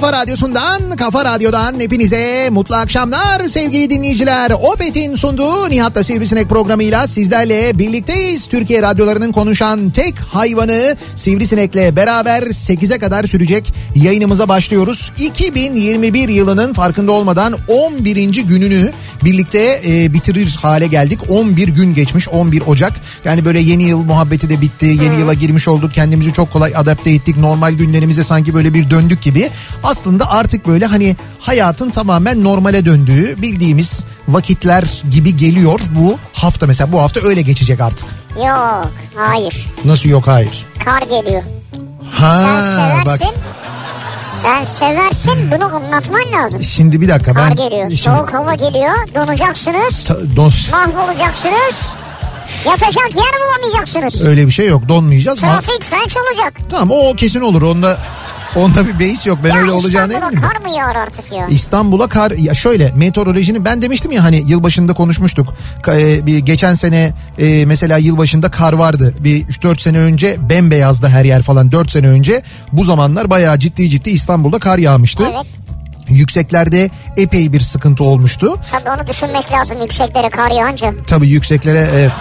kafa radyosundan, kafa radyodan hepinize mutlu akşamlar sevgili dinleyiciler. Opet'in sunduğu Nihat'la Sivrisinek programıyla sizlerle birlikteyiz. Türkiye radyolarının konuşan tek hayvanı Sivrisinek'le beraber 8'e kadar sürecek yayınımıza başlıyoruz. 2021 yılının farkında olmadan 11. gününü birlikte e, bitirir hale geldik. 11 gün geçmiş 11 Ocak. Yani böyle yeni yıl muhabbeti de bitti. Yeni yıla girmiş olduk. Kendimizi çok kolay adapte ettik. Normal günlerimize sanki böyle bir döndük gibi. Aslında artık böyle hani hayatın tamamen normale döndüğü bildiğimiz vakitler gibi geliyor bu hafta mesela. Bu hafta öyle geçecek artık. Yok hayır. Nasıl yok hayır. Kar geliyor. Ha Sen seversin. bak Sen seversin bunu anlatman lazım. şimdi bir dakika Kar ben geliyor. şimdi- Soğuk hava geliyor. Donacaksınız. Ta- don- Mahvolacaksınız. Yatacak yer bulamayacaksınız. öyle bir şey yok donmayacağız. Ma- Trafik felç olacak. tamam o kesin olur onda onda bir beis yok ben ya öyle olacağını İstanbul'a eminim. kar mı yağar artık ya? İstanbul'a kar ya şöyle meteorolojinin ben demiştim ya hani yılbaşında konuşmuştuk. E, bir geçen sene e, mesela yılbaşında kar vardı. Bir 3-4 sene önce bembeyazdı her yer falan 4 sene önce. Bu zamanlar bayağı ciddi ciddi İstanbul'da kar yağmıştı. Evet. Yükseklerde epey bir sıkıntı olmuştu. Tabii onu düşünmek lazım yükseklere kar yağınca. Tabii yükseklere evet.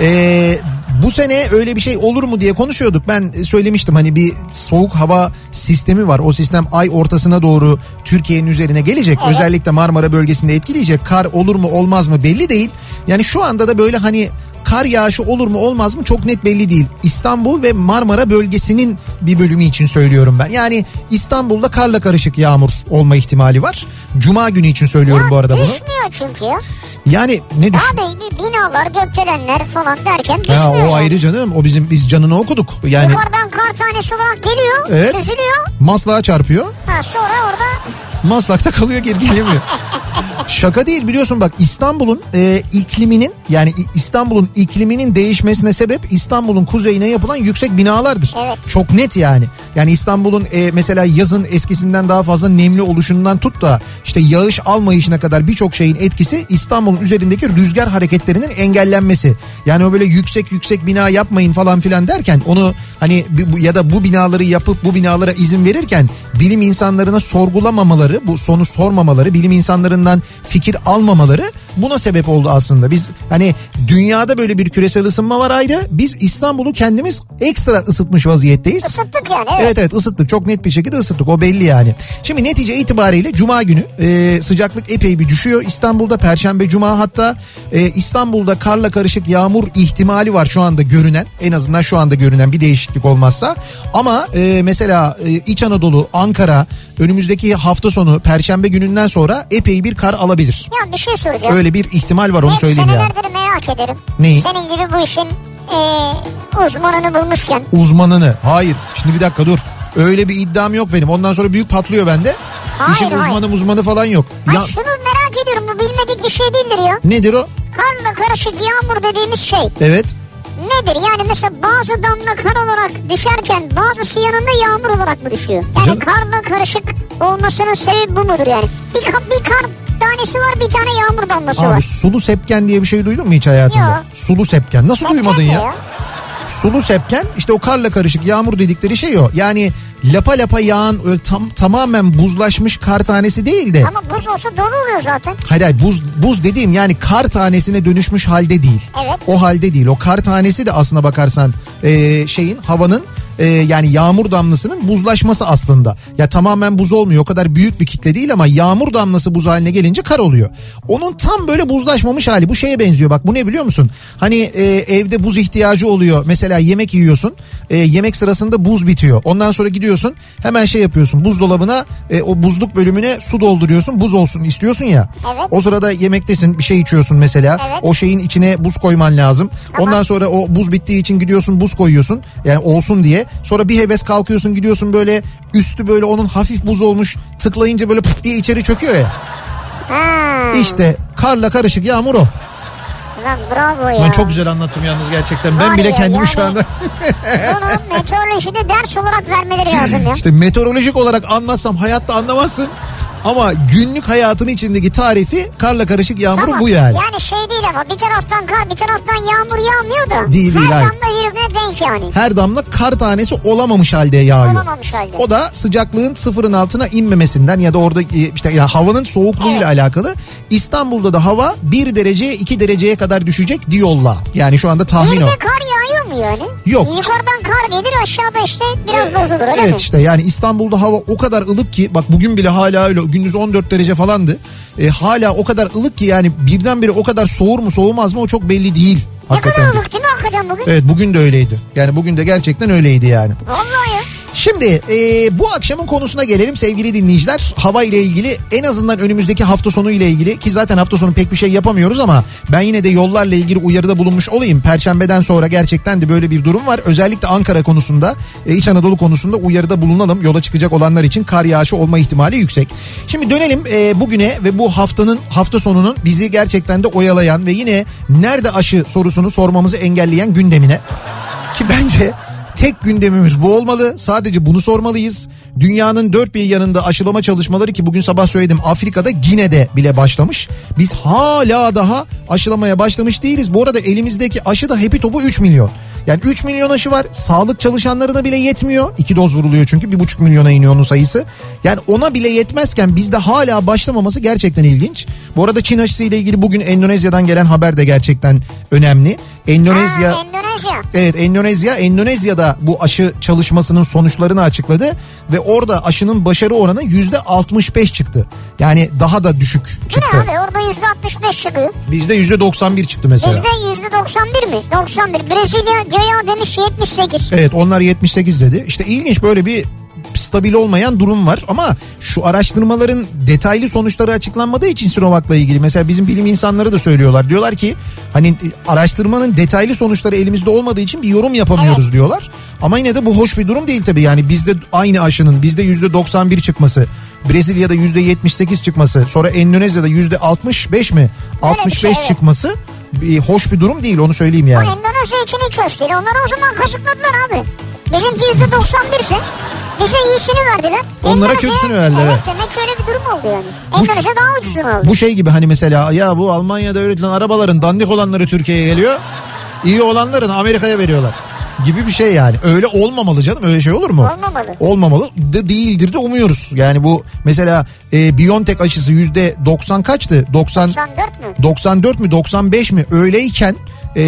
Ee, bu sene öyle bir şey olur mu diye konuşuyorduk. Ben söylemiştim hani bir soğuk hava sistemi var. O sistem ay ortasına doğru Türkiye'nin üzerine gelecek. Evet. Özellikle Marmara bölgesinde etkileyecek. Kar olur mu olmaz mı belli değil. Yani şu anda da böyle hani kar yağışı olur mu olmaz mı çok net belli değil. İstanbul ve Marmara bölgesinin bir bölümü için söylüyorum ben. Yani İstanbul'da karla karışık yağmur olma ihtimali var. Cuma günü için söylüyorum Ya bu arada bunu. Düşmüyor çünkü ya. Yani ne düşün? Abi binalar gökdelenler falan derken düşmüyor. Ha, o ayrı canım. O bizim biz canını okuduk. Yani Yukarıdan kar tanesi olarak geliyor. Evet. Süzülüyor. maslağa çarpıyor. Ha, sonra orada Maslakta kalıyor geri gelemiyor. Şaka değil biliyorsun bak İstanbul'un e, ikliminin yani İstanbul'un ikliminin değişmesine sebep İstanbul'un kuzeyine yapılan yüksek binalardır. Evet. Çok net yani. Yani İstanbul'un e, mesela yazın eskisinden daha fazla nemli oluşundan tut da işte yağış almayışına kadar birçok şeyin etkisi İstanbul'un üzerindeki rüzgar hareketlerinin engellenmesi. Yani o böyle yüksek yüksek bina yapmayın falan filan derken onu hani ya da bu binaları yapıp bu binalara izin verirken bilim insanlarına sorgulamamaları, bu sonu sormamaları, bilim insanlarından fikir almamaları buna sebep oldu aslında. Biz hani dünyada böyle bir küresel ısınma var ayrı. Biz İstanbul'u kendimiz ekstra ısıtmış vaziyetteyiz. ısıttık yani. Evet. Evet evet ısıttık çok net bir şekilde ısıttık o belli yani. Şimdi netice itibariyle cuma günü e, sıcaklık epey bir düşüyor. İstanbul'da perşembe cuma hatta e, İstanbul'da karla karışık yağmur ihtimali var şu anda görünen. En azından şu anda görünen bir değişiklik olmazsa. Ama e, mesela e, İç Anadolu, Ankara önümüzdeki hafta sonu perşembe gününden sonra epey bir kar alabilir. Ya bir şey soracağım. Öyle bir ihtimal var onu Hep söyleyeyim yani. senelerdir merak ederim. Neyi? Senin gibi bu işin e, uzmanını bulmuşken. Uzmanını. Hayır. Şimdi bir dakika dur. Öyle bir iddiam yok benim. Ondan sonra büyük patlıyor bende. Hayır, İşin hayır. uzmanı uzmanı falan yok. Ay Ya şunu merak ediyorum bu bilmedik bir şey değildir ya. nedir o? karla karışık yağmur dediğimiz şey Evet. Nedir? Yani mesela bazı damla kar olarak düşerken bazısı yanında yağmur olarak mı düşüyor? Yani Canım- karla karışık olmasının sebebi bu mudur yani? Bir, bir kar tanesi var bir tane yağmur damlası Abi var. sulu sepken diye bir şey duydun mu hiç hayatında? Yok. Sulu sepken. Nasıl Sepken duymadın ne ya? Sulu sepken işte o karla karışık yağmur dedikleri şey o. Yani lapa lapa yağan öyle tam, tamamen buzlaşmış kar tanesi değil de. Ama buz olsa dolu oluyor zaten. Hayır hayır buz, buz dediğim yani kar tanesine dönüşmüş halde değil. Evet. O halde değil. O kar tanesi de aslına bakarsan e, şeyin havanın e, yani yağmur damlasının buzlaşması aslında. Ya tamamen buz olmuyor. O kadar büyük bir kitle değil ama yağmur damlası buz haline gelince kar oluyor. Onun tam böyle buzlaşmamış hali. Bu şeye benziyor. Bak bu ne biliyor musun? Hani e, evde buz ihtiyacı oluyor. Mesela yemek yiyorsun. E, yemek sırasında buz bitiyor. Ondan sonra gidiyorsun. Hemen şey yapıyorsun. Buzdolabına e, o buzluk bölümüne su dolduruyorsun. Buz olsun istiyorsun ya. Evet. O sırada yemektesin bir şey içiyorsun mesela. Evet. O şeyin içine buz koyman lazım. Ondan sonra o buz bittiği için gidiyorsun buz koyuyorsun. Yani olsun diye. Sonra bir heves kalkıyorsun gidiyorsun böyle üstü böyle onun hafif buz olmuş. Tıklayınca böyle pıt diye içeri çöküyor ya. Ha. İşte karla karışık yağmur o. Lan bravo ya. Ben çok güzel anlattım yalnız gerçekten. Ben Var bile ya, kendimi yani- şu anda Bunu meteorolojide ders olarak vermeleri lazım ya. işte meteorolojik olarak anlatsam hayatta anlamazsın. Ama günlük hayatın içindeki tarifi karla karışık yağmuru Tamam. bu yani. Yani şey değil ama bir taraftan kar bir taraftan yağmur yağmıyor da. Değil, değil, Her hayır. damla birbirine denk yani. Her damla kar tanesi olamamış halde yağıyor. Olamamış halde. O da sıcaklığın sıfırın altına inmemesinden ya da orada e, işte yani havanın soğukluğuyla alakalı. İstanbul'da da hava 1 dereceye 2 dereceye kadar düşecek diyolla. Yani şu anda tahmin Bir o. de kar yağıyor mu yani? Yok. Yukarıdan kar gelir aşağıda işte biraz bozulur öyle Evet mi? işte yani İstanbul'da hava o kadar ılık ki bak bugün bile hala öyle gündüz 14 derece falandı. E, hala o kadar ılık ki yani birdenbire o kadar soğur mu soğumaz mı o çok belli değil. Ne Hakikaten. kadar ılık değil mi hakikaten bugün? Evet bugün de öyleydi. Yani bugün de gerçekten öyleydi yani. Vallahi ya. Şimdi e, bu akşamın konusuna gelelim sevgili dinleyiciler. Hava ile ilgili en azından önümüzdeki hafta sonu ile ilgili ki zaten hafta sonu pek bir şey yapamıyoruz ama ben yine de yollarla ilgili uyarıda bulunmuş olayım. Perşembeden sonra gerçekten de böyle bir durum var. Özellikle Ankara konusunda, e, İç Anadolu konusunda uyarıda bulunalım. Yola çıkacak olanlar için kar yağışı olma ihtimali yüksek. Şimdi dönelim e, bugüne ve bu haftanın hafta sonunun bizi gerçekten de oyalayan ve yine nerede aşı sorusunu sormamızı engelleyen gündemine. Ki bence tek gündemimiz bu olmalı. Sadece bunu sormalıyız. Dünyanın dört bir yanında aşılama çalışmaları ki bugün sabah söyledim Afrika'da Gine'de bile başlamış. Biz hala daha aşılamaya başlamış değiliz. Bu arada elimizdeki aşı da Happy Top'u 3 milyon. Yani 3 milyon aşı var. Sağlık çalışanlarına bile yetmiyor. 2 doz vuruluyor çünkü 1,5 milyona iniyor onun sayısı. Yani ona bile yetmezken bizde hala başlamaması gerçekten ilginç. Bu arada Çin aşısı ile ilgili bugün Endonezya'dan gelen haber de gerçekten önemli. Endonezya Ha, Endonezya. Evet Endonezya, Endonezya'da bu aşı çalışmasının sonuçlarını açıkladı ve orada aşının başarı oranı yüzde 65 çıktı. Yani daha da düşük çıktı. ne abi orada yüzde 65 çıkıyor. Bizde yüzde 91 çıktı mesela. Bizde yüzde 91 mi? 91. Brezilya göya demiş 78. Evet onlar 78 dedi. İşte ilginç böyle bir stabil olmayan durum var ama şu araştırmaların detaylı sonuçları açıklanmadığı için Sinovac'la ilgili mesela bizim bilim insanları da söylüyorlar. Diyorlar ki hani e, araştırmanın detaylı sonuçları elimizde olmadığı için bir yorum yapamıyoruz diyorlar. Ama yine de bu hoş bir durum değil tabii yani bizde aynı aşının bizde yüzde 91 çıkması Brezilya'da yüzde 78 çıkması sonra Endonezya'da yüzde 65 mi bir 65 şey, evet. çıkması bir hoş bir durum değil onu söyleyeyim yani. Bu Endonezya için hiç hoş değil. Onları o zaman kazıkladılar abi. Bizimki yüzde 91 ise bize iyisini verdiler. Onlara Endonezya- kötüsünü verdiler, Evet demek ki öyle bir durum oldu yani. Endonezya daha ucuzunu aldı. Bu şey gibi hani mesela ya bu Almanya'da üretilen arabaların dandik olanları Türkiye'ye geliyor. iyi olanların Amerika'ya veriyorlar. Gibi bir şey yani. Öyle olmamalı canım. Öyle şey olur mu? Olmamalı. Olmamalı. De değildir de umuyoruz. Yani bu mesela e, BioNTech aşısı yüzde 90 kaçtı? 90 94 mü? 94 mü 95 mi öyleyken e,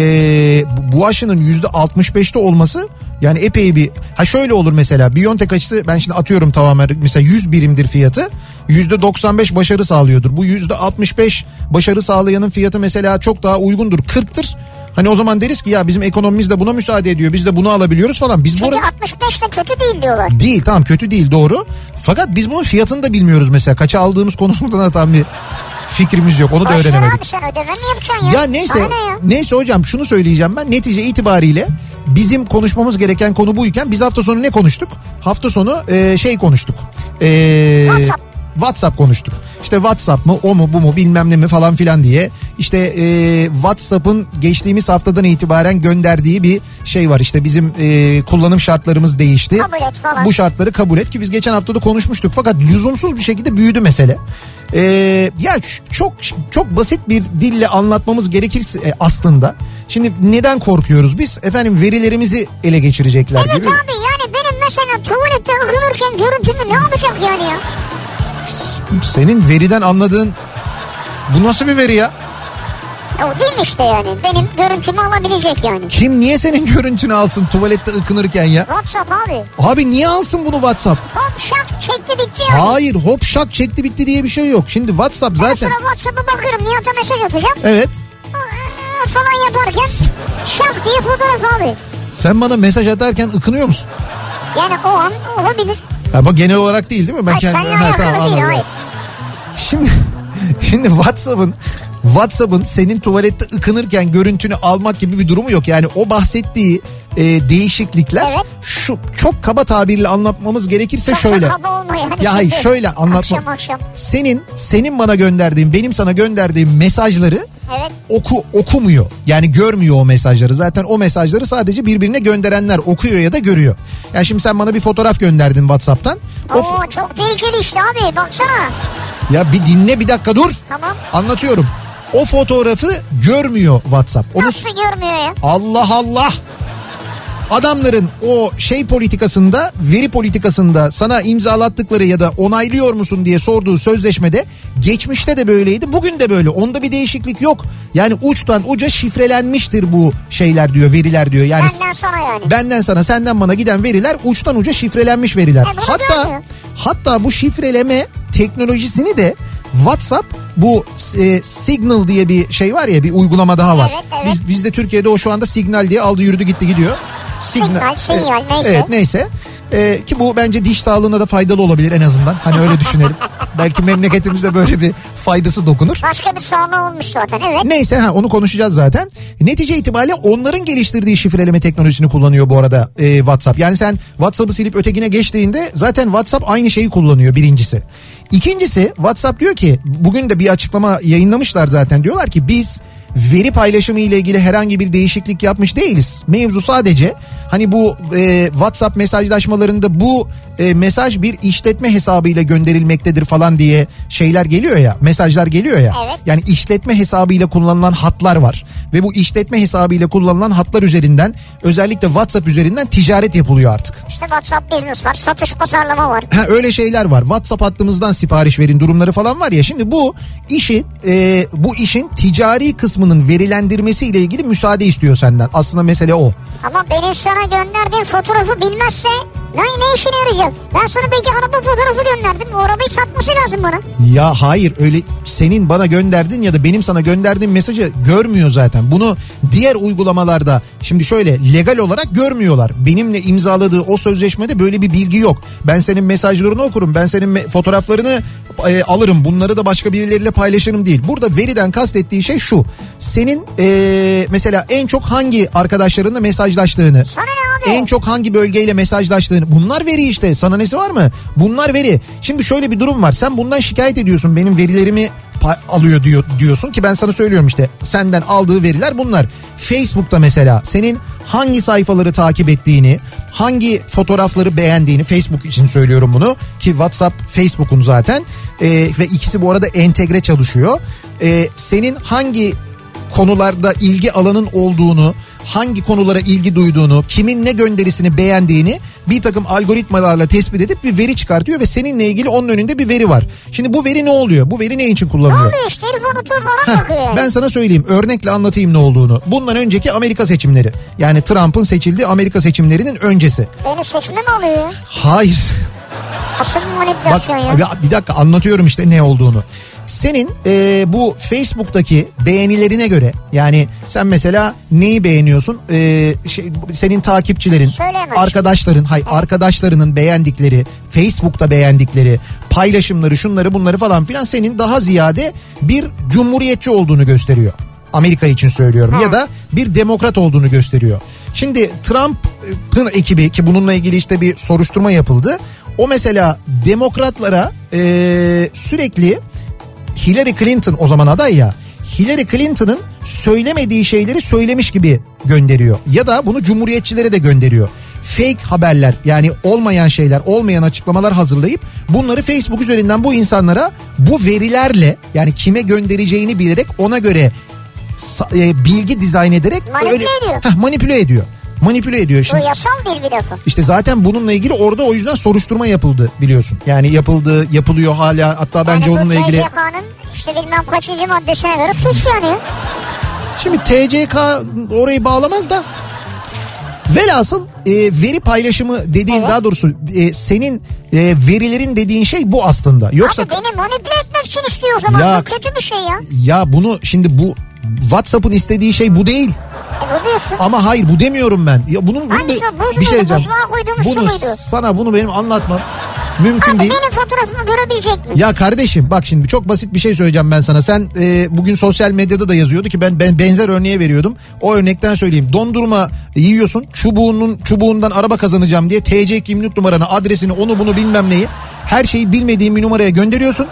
bu- aşının yüzde 65'te olması yani epey bir ha şöyle olur mesela BioNTech aşısı ben şimdi atıyorum tamamen mesela 100 birimdir fiyatı yüzde 95 başarı sağlıyordur. Bu yüzde 65 başarı sağlayanın fiyatı mesela çok daha uygundur 40'tır. Hani o zaman deriz ki ya bizim ekonomimiz de buna müsaade ediyor. Biz de bunu alabiliyoruz falan. Biz bu Çünkü arada 65 de kötü değil diyorlar. değil tamam kötü değil doğru. Fakat biz bunun fiyatını da bilmiyoruz mesela. Kaça aldığımız konusunda da tam bir fikrimiz yok. Onu da Boş ver öğrenemedik. abi sen ödeme mi yapacaksın ya? Ya neyse Sana ya? neyse hocam şunu söyleyeceğim ben netice itibariyle bizim konuşmamız gereken konu buyken biz hafta sonu ne konuştuk? Hafta sonu e, şey konuştuk. E, WhatsApp. WhatsApp konuştuk. İşte WhatsApp mı o mu bu mu bilmem ne mi falan filan diye işte e, WhatsApp'ın geçtiğimiz haftadan itibaren gönderdiği bir şey var işte bizim e, kullanım şartlarımız değişti. Kabul et falan. Bu şartları kabul et ki biz geçen hafta da konuşmuştuk fakat lüzumsuz bir şekilde büyüdü mesele. E, ya çok çok basit bir dille anlatmamız gerekirse e, aslında şimdi neden korkuyoruz biz efendim verilerimizi ele geçirecekler Evet gibi. abi yani benim mesela tuvalette ıkınırken görüntümü ne yapacak yani ya? Senin veriden anladığın bu nasıl bir veri ya? E O değil mi işte yani? Benim görüntümü alabilecek yani. Kim niye senin görüntünü alsın tuvalette ıkınırken ya? WhatsApp abi. Abi niye alsın bunu WhatsApp? Hop şak çekti bitti yani. Hayır hop şak çekti bitti diye bir şey yok. Şimdi WhatsApp Ben zaten... sonra WhatsApp'a bakıyorum Nihat'a mesaj atacağım. Evet. Aa, falan yaparken şak diye fotoğraf abi. Sen bana mesaj atarken ıkınıyor musun? Yani o an olabilir. Ha, bu genel olarak değil değil mi? Ben Hayır seninle alakalı değil anladım. hayır. Şimdi şimdi WhatsApp'ın WhatsApp'ın senin tuvalette ıkınırken görüntünü almak gibi bir durumu yok. Yani o bahsettiği e, değişiklikler Evet. şu çok kaba tabirle anlatmamız gerekirse Çok şöyle. kaba olma yani Ya hayır şöyle anlatma. Akşam akşam. Senin senin bana gönderdiğin benim sana gönderdiğim mesajları Evet. oku okumuyor. Yani görmüyor o mesajları. Zaten o mesajları sadece birbirine gönderenler okuyor ya da görüyor. Yani şimdi sen bana bir fotoğraf gönderdin WhatsApp'tan. O Oo çok tehlikeli işte abi baksana. ya bir dinle bir dakika dur. Tamam. Anlatıyorum. O fotoğrafı görmüyor WhatsApp. Onu Nasıl görmüyor ya? Allah Allah. Adamların o şey politikasında, veri politikasında sana imzalattıkları ya da onaylıyor musun diye sorduğu sözleşmede geçmişte de böyleydi, bugün de böyle. Onda bir değişiklik yok. Yani uçtan uca şifrelenmiştir bu şeyler diyor, veriler diyor. Yani Benden sana yani. benden sana, senden bana giden veriler uçtan uca şifrelenmiş veriler. E hatta görmüyor. hatta bu şifreleme teknolojisini de WhatsApp bu e, Signal diye bir şey var ya bir uygulama daha var. Evet, evet. Biz bizde Türkiye'de o şu anda Signal diye aldı yürüdü gitti gidiyor. Signal, sinyal, Evet, neyse. Evet neyse. E, ki bu bence diş sağlığına da faydalı olabilir en azından. Hani öyle düşünelim. Belki memleketimize böyle bir faydası dokunur. Başka bir sağlığı olmuş zaten evet. Neyse ha onu konuşacağız zaten. Netice itibariyle onların geliştirdiği şifreleme teknolojisini kullanıyor bu arada e, WhatsApp. Yani sen WhatsApp'ı silip ötekine geçtiğinde zaten WhatsApp aynı şeyi kullanıyor birincisi. İkincisi WhatsApp diyor ki bugün de bir açıklama yayınlamışlar zaten diyorlar ki biz veri paylaşımı ile ilgili herhangi bir değişiklik yapmış değiliz. Mevzu sadece hani bu e, WhatsApp mesajlaşmalarında bu e, mesaj bir işletme hesabıyla gönderilmektedir falan diye şeyler geliyor ya mesajlar geliyor ya. Evet. Yani işletme hesabıyla kullanılan hatlar var ve bu işletme hesabıyla kullanılan hatlar üzerinden özellikle WhatsApp üzerinden ticaret yapılıyor artık. İşte WhatsApp business var, satış pazarlama var. Ha öyle şeyler var. WhatsApp hattımızdan sipariş verin durumları falan var ya. Şimdi bu işi e, bu işin ticari kısmının verilendirmesiyle ilgili müsaade istiyor senden. Aslında mesele o. Ama benim sana gönderdiğim fotoğrafı bilmezse ne, ne işine yarayacak? Ben sana belki araba fotoğrafı gönderdim. O arabayı satması lazım bana. Ya hayır öyle senin bana gönderdin ya da benim sana gönderdiğim mesajı görmüyor zaten. Bunu diğer uygulamalarda şimdi şöyle legal olarak görmüyorlar. Benimle imzaladığı o sözleşmede böyle bir bilgi yok. Ben senin mesajlarını okurum. Ben senin fotoğraflarını e, alırım. Bunları da başka birileriyle paylaşırım değil. Burada veriden kastettiği şey şu. Senin e, mesela en çok hangi arkadaşlarınla mesajlaştığını, Sana ne abi? en çok hangi bölgeyle mesajlaştığını bunlar veri işte sana nesi var mı? Bunlar veri. Şimdi şöyle bir durum var sen bundan şikayet ediyorsun benim verilerimi alıyor diyor diyorsun ki ben sana söylüyorum işte senden aldığı veriler bunlar. Facebook'ta mesela senin hangi sayfaları takip ettiğini, hangi fotoğrafları beğendiğini Facebook için söylüyorum bunu ki WhatsApp Facebook'un zaten Ee, ve ikisi bu arada entegre çalışıyor. Ee, senin hangi konularda ilgi alanın olduğunu, hangi konulara ilgi duyduğunu, kimin ne gönderisini beğendiğini bir takım algoritmalarla tespit edip bir veri çıkartıyor ve seninle ilgili onun önünde bir veri var. Şimdi bu veri ne oluyor? Bu veri ne için Ne kullanılıyor? oluyor işte herif onu tur Heh, falan bakıyor yani. ben sana söyleyeyim örnekle anlatayım ne olduğunu. Bundan önceki Amerika seçimleri yani Trump'ın seçildiği Amerika seçimlerinin öncesi. Beni seçme mi alıyor? Hayır Asıl bir Bak manipülasyon ya. bir dakika anlatıyorum işte ne olduğunu. Senin e, bu Facebook'taki beğenilerine göre yani sen mesela neyi beğeniyorsun? E, şey, senin takipçilerin, Söyleyemez. arkadaşların, hay arkadaşlarının beğendikleri, Facebook'ta beğendikleri, paylaşımları, şunları bunları falan filan senin daha ziyade bir cumhuriyetçi olduğunu gösteriyor. Amerika için söylüyorum Ha. ya da bir demokrat olduğunu gösteriyor. Şimdi Trump'ın ekibi ki bununla ilgili işte bir soruşturma yapıldı. O mesela demokratlara e, sürekli Hillary Clinton o zaman aday ya. Hillary Clinton'ın söylemediği şeyleri söylemiş gibi gönderiyor. Ya da bunu cumhuriyetçilere de gönderiyor. Fake haberler yani olmayan şeyler, olmayan açıklamalar hazırlayıp bunları Facebook üzerinden bu insanlara bu verilerle yani kime göndereceğini bilerek ona göre e, bilgi dizayn ederek Manipüle ediyor. Heh, manipüle ediyor. Manipüle ediyor Bu şimdi. yasal değil bir defa. İşte zaten bununla ilgili orada o yüzden soruşturma yapıldı biliyorsun. Yani yapıldı, yapılıyor hala. Hatta bence yani onunla bu ilgili TCK'nın işte bilmem kaçıncı maddesine göre suç yani. Şimdi TCK orayı bağlamaz da velhasıl e, veri paylaşımı dediğin Evet. daha doğrusu e, senin e, verilerin dediğin şey bu aslında. Yoksa Abi beni manipüle etmek için istiyor o zaman. Ya- Bu kötü bir şey ya. ya bunu şimdi bu WhatsApp'ın istediği şey bu değil. Diyorsun. Ama hayır bu demiyorum ben. Ya bunun, bunu Hangisi be- o? Buz bir şey muydu? diyeceğim. Koyduğumuz su Bunu muydu? sana bunu benim anlatmam mümkün Abi değil. benim fotoğrafımı görebilecek mi? Ya kardeşim bak şimdi çok basit bir şey söyleyeceğim ben sana. Sen e, bugün sosyal medyada da yazıyordu ki ben ben benzer örneğe veriyordum. O örnekten söyleyeyim. Dondurma yiyorsun. Çubuğunun çubuğundan araba kazanacağım diye TC kimlik numaranı, adresini, onu bunu bilmem neyi her şeyi bilmediğin bir numaraya gönderiyorsun.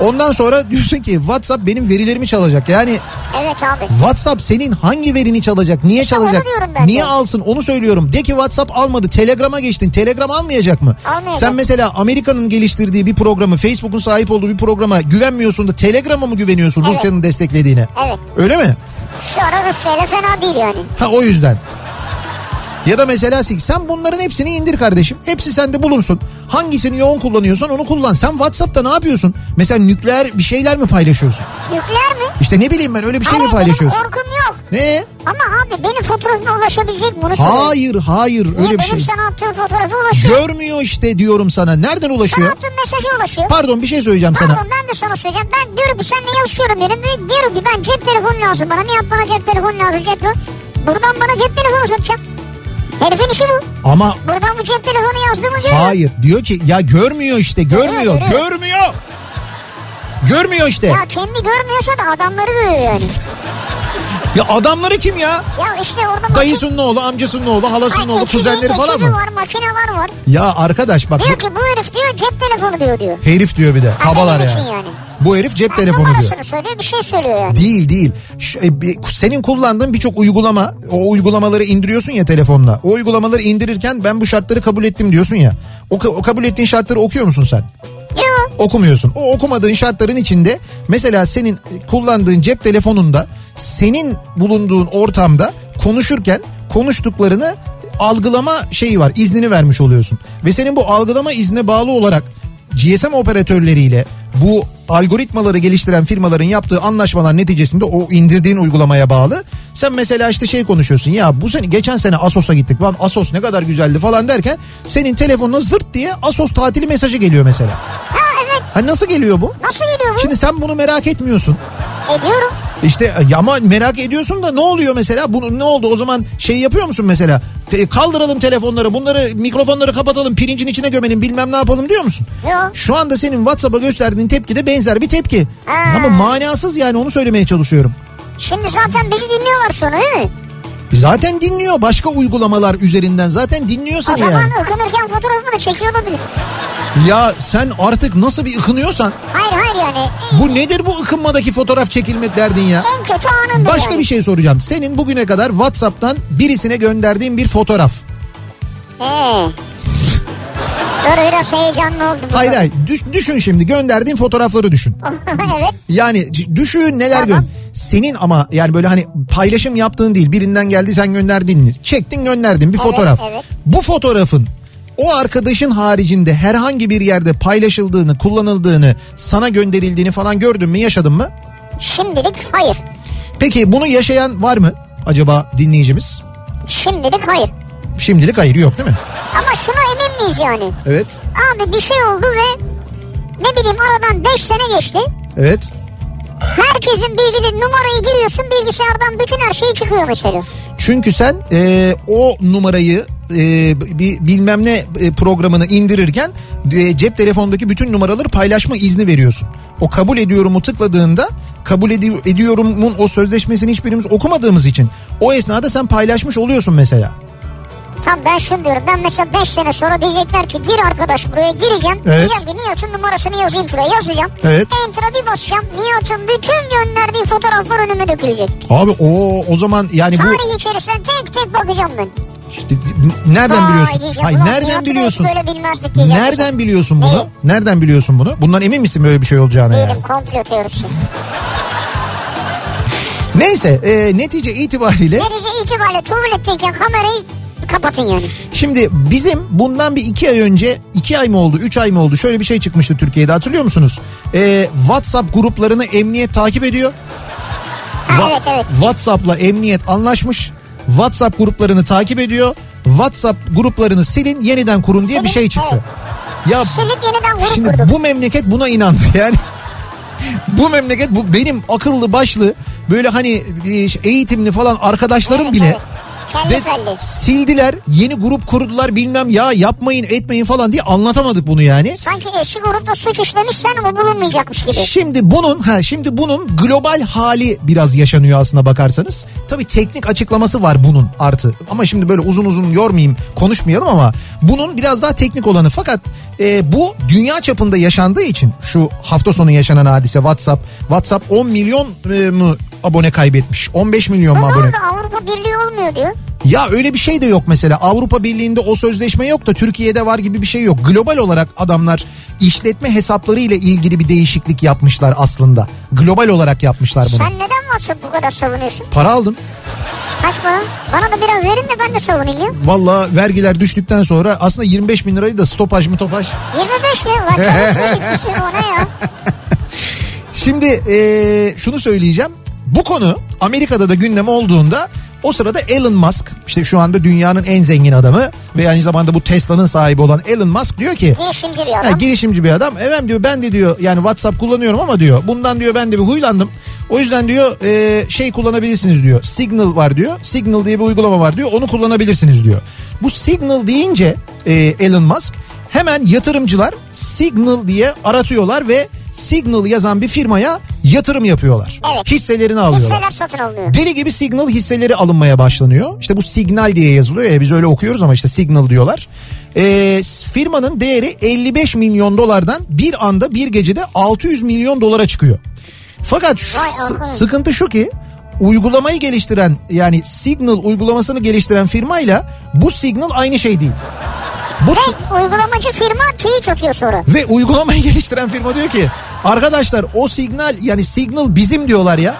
Ondan sonra diyorsun ki WhatsApp benim verilerimi çalacak. Yani Evet abi. WhatsApp senin hangi verini çalacak? Niye İşte çalacak? Niye alsın? Onu söylüyorum. De ki WhatsApp almadı. Telegram'a geçtin. Telegram almayacak mı? Almayacak. Sen mesela Amerika'nın geliştirdiği bir programı, Facebook'un sahip olduğu bir programa güvenmiyorsun da Telegram'a mı güveniyorsun Evet. Rusya'nın desteklediğine? Evet. Öyle mi? Şu ara Rusya'yla fena değil yani. Ha o yüzden. Ya da mesela sen bunların hepsini indir kardeşim. Hepsi sende bulunsun. Hangisini yoğun kullanıyorsan onu kullan. Sen WhatsApp'ta ne yapıyorsun? Mesela nükleer bir şeyler mi paylaşıyorsun? Nükleer mi? İşte ne bileyim ben öyle bir şey mi Hayır, paylaşıyorsun? Benim korkum yok. Ne? Ama abi benim fotoğrafıma ulaşabilecek mi? Bunu soruyorum. Hayır hayır Niye öyle bir benim şey. sana attığım fotoğrafa ulaşıyor? Görmüyor işte diyorum sana. Nereden Sana ulaşıyor? attığım mesajı ulaşıyor. Pardon bir şey söyleyeceğim sana. Pardon ben de sana söyleyeceğim. Ben diyorum ki seninle yazışıyorum dedim. Ve diyorum ki ben cep telefonu lazım bana. Nihat bana cep telefonu lazım cep telefonu. Buradan bana cep telefonu satacak. Herifin işi bu. Ama Buradan bu cep telefonu yazdığımı görüyor. hayır diyor ki ya görmüyor işte görmüyor. görüyor. Görmüyor. Görmüyor işte. Ya kendi görmüyorsa da adamları görüyor yani. Ya adamları kim ya? Ya işte orada Dayısının oğlu, amcasının oğlu, halasının oğlu, kuzenleri falan mı? var makineler var. Ya arkadaş bak Diyor ki bu herif diyor cep telefonu diyor diyor. herif diyor bir de. Kabalar benim ya. için yani. Bu herif cep Ha, telefonu diyor. Söylüyor bir şey söylüyor yani. Değil değil. Şu, e, senin kullandığın birçok uygulama o uygulamaları indiriyorsun ya telefonla. O uygulamaları indirirken ben bu şartları kabul ettim diyorsun ya. O, o kabul ettiğin şartları okuyor musun sen? Yok. okumuyorsun. O okumadığın şartların içinde mesela senin kullandığın cep telefonunda senin bulunduğun ortamda konuşurken konuştuklarını algılama şeyi var iznini vermiş oluyorsun. Ve senin bu algılama iznine bağlı olarak GSM operatörleriyle bu algoritmaları geliştiren firmaların yaptığı anlaşmalar neticesinde o indirdiğin uygulamaya bağlı. Sen mesela işte şey konuşuyorsun ya bu sene geçen sene Asos'a gittik lan Asos ne kadar güzeldi falan derken senin telefonuna zırt diye Asos tatili mesajı geliyor mesela. Ha evet. Ha nasıl geliyor bu? Nasıl geliyor bu? Şimdi sen bunu merak etmiyorsun. Ediyorum. İşte e, ama merak ediyorsun da ne oluyor mesela? Bunu ne oldu o zaman şey yapıyor musun mesela? Te- Kaldıralım telefonları, bunları mikrofonları kapatalım, pirincin içine gömelim, bilmem ne yapalım diyor musun? Yok. Şu anda senin WhatsApp'a gösterdiğin tepki de benzer bir tepki. Ha. Ama manasız yani onu söylemeye çalışıyorum. Şimdi zaten bizi dinliyorlar sonra değil mi? Zaten dinliyor başka uygulamalar üzerinden zaten dinliyor O seni zaman yani. ıkınırken fotoğrafımı da çekiyor olabilir. Ya sen artık nasıl bir ıkınıyorsan Hayır hayır yani. bu nedir bu ıkınmadaki fotoğraf çekilme derdin ya? En kötü anındır Başka yani. bir şey soracağım. Senin bugüne kadar WhatsApp'tan birisine gönderdiğin bir fotoğraf. He. Dur biraz heyecanlı oldu. bu. Hayır hayır düş- düşün şimdi gönderdiğin fotoğrafları düşün. evet. Yani düşün neler Tamam. gön. Senin ama yani böyle hani paylaşım yaptığın değil birinden geldi sen gönderdin mi? Çektin gönderdin bir Evet, fotoğraf. evet. Bu fotoğrafın o arkadaşın haricinde herhangi bir yerde paylaşıldığını, kullanıldığını, sana gönderildiğini falan gördün mü, yaşadın mı? Şimdilik hayır. Peki bunu yaşayan var mı acaba dinleyicimiz? Şimdilik hayır. Şimdilik hayır yok değil mi? Ama şuna emin miyiz yani? Evet. Abi bir şey oldu ve ne bileyim aradan 5 sene geçti. Evet. Herkesin bilgileri numarayı giriyorsun bilgisayardan bütün her şey çıkıyor mesela. Çünkü sen e, o numarayı e, bilmem ne e, programını indirirken e, cep telefonundaki bütün numaraları paylaşma izni veriyorsun. O kabul ediyorumu tıkladığında kabul edi- ediyorumun o sözleşmesini hiçbirimiz okumadığımız için o esnada sen paylaşmış oluyorsun mesela. Tamam ben şunu diyorum. Ben mesela 5 sene sonra diyecekler ki gir arkadaş buraya gireceğim. Evet. Diyeceğim ki Nihat'ın numarasını yazayım şuraya yazacağım. Evet. Enter'a bir basacağım. Nihat'ın bütün gönderdiği fotoğraflar önüme dökülecek. Abi o o zaman yani bu Tarih içerisine tek tek bakacağım ben. işte, nereden Vay biliyorsun? diyeceğim, Hayır nereden biliyorsun? Böyle. Nereden biliyorsun bunu? Neyi? Nereden biliyorsun bunu? Bundan emin misin böyle bir şey olacağına yani? Değilim komplo teorisi. Neyse e, netice itibariyle Netice itibariyle tuvaletteyken kamerayı kapatın yani. şimdi bizim bundan bir iki ay önce iki ay mı oldu üç ay mı oldu şöyle bir şey çıkmıştı Türkiye'de hatırlıyor musunuz? E, WhatsApp gruplarını emniyet takip ediyor. Ha, Va- evet evet. WhatsApp'la emniyet anlaşmış. WhatsApp gruplarını takip ediyor. WhatsApp gruplarını silin yeniden kurun diye bir Silin, şey çıktı. evet. Ya Silip yeniden grup şimdi kurduk. bu memleket buna inandı yani. bu memleket bu benim akıllı başlı böyle hani e, eğitimli falan arkadaşlarım Evet, bile evet. Kelli de felli. sildiler yeni grup kurdular bilmem ya yapmayın etmeyin falan diye anlatamadık bunu yani. Sanki eski grupta suç işlemişsen ama bulunmayacakmış gibi. Şimdi bunun ha şimdi bunun global hali biraz yaşanıyor aslında bakarsanız. Tabii teknik açıklaması var bunun artı. Ama şimdi böyle uzun uzun yormayayım, konuşmayalım ama bunun biraz daha teknik olanı. Fakat e, bu dünya çapında yaşandığı için şu hafta sonu yaşanan hadise WhatsApp. WhatsApp 10 milyon e, mu abone kaybetmiş? 15 milyon mu abone? Avrupa Birliği olmuyor diyor. Ya öyle bir şey de yok mesela. Avrupa Birliği'nde o sözleşme yok da Türkiye'de var gibi bir şey yok. Global olarak adamlar işletme hesapları ile ilgili bir değişiklik yapmışlar aslında. Global olarak yapmışlar bunu. Sen neden WhatsApp bu kadar savunuyorsun? Para aldım. Kaç para? Bana da biraz verin de ben de savunayım. Valla vergiler düştükten sonra aslında 25 bin lirayı da stopaj mı topaj. 25 mi? Çok gitmişsin ona ya. Şimdi eee, şunu söyleyeceğim. Bu konu Amerika'da da gündem olduğunda o sırada Elon Musk işte şu anda dünyanın en zengin adamı ve aynı zamanda bu Tesla'nın sahibi olan Elon Musk diyor ki Girişimci bir Ha, adam. girişimci bir adam. Evet diyor ben de diyor yani WhatsApp kullanıyorum ama diyor bundan diyor ben de bir huylandım. O yüzden diyor e, şey kullanabilirsiniz diyor. Signal var diyor. Signal diye bir uygulama var diyor. Onu kullanabilirsiniz diyor. Bu Signal deyince e, Elon Musk hemen yatırımcılar Signal diye aratıyorlar ve Signal yazan bir firmaya yatırım yapıyorlar. Evet. Hisselerini alıyorlar. Hisseler satın alınıyor. Deli gibi Signal hisseleri alınmaya başlanıyor. İşte bu Signal diye yazılıyor ya biz öyle okuyoruz ama işte Signal diyorlar. Ee, firmanın değeri 55 milyon dolardan bir anda bir gecede 600 milyon dolara çıkıyor. Fakat şu- sıkıntı şu ki uygulamayı geliştiren yani Signal uygulamasını geliştiren firmayla bu Signal aynı şey değil. Bu Ve uygulamacı firma tweet atıyor sonra. ve uygulamayı geliştiren firma diyor ki arkadaşlar o signal yani signal bizim diyorlar ya.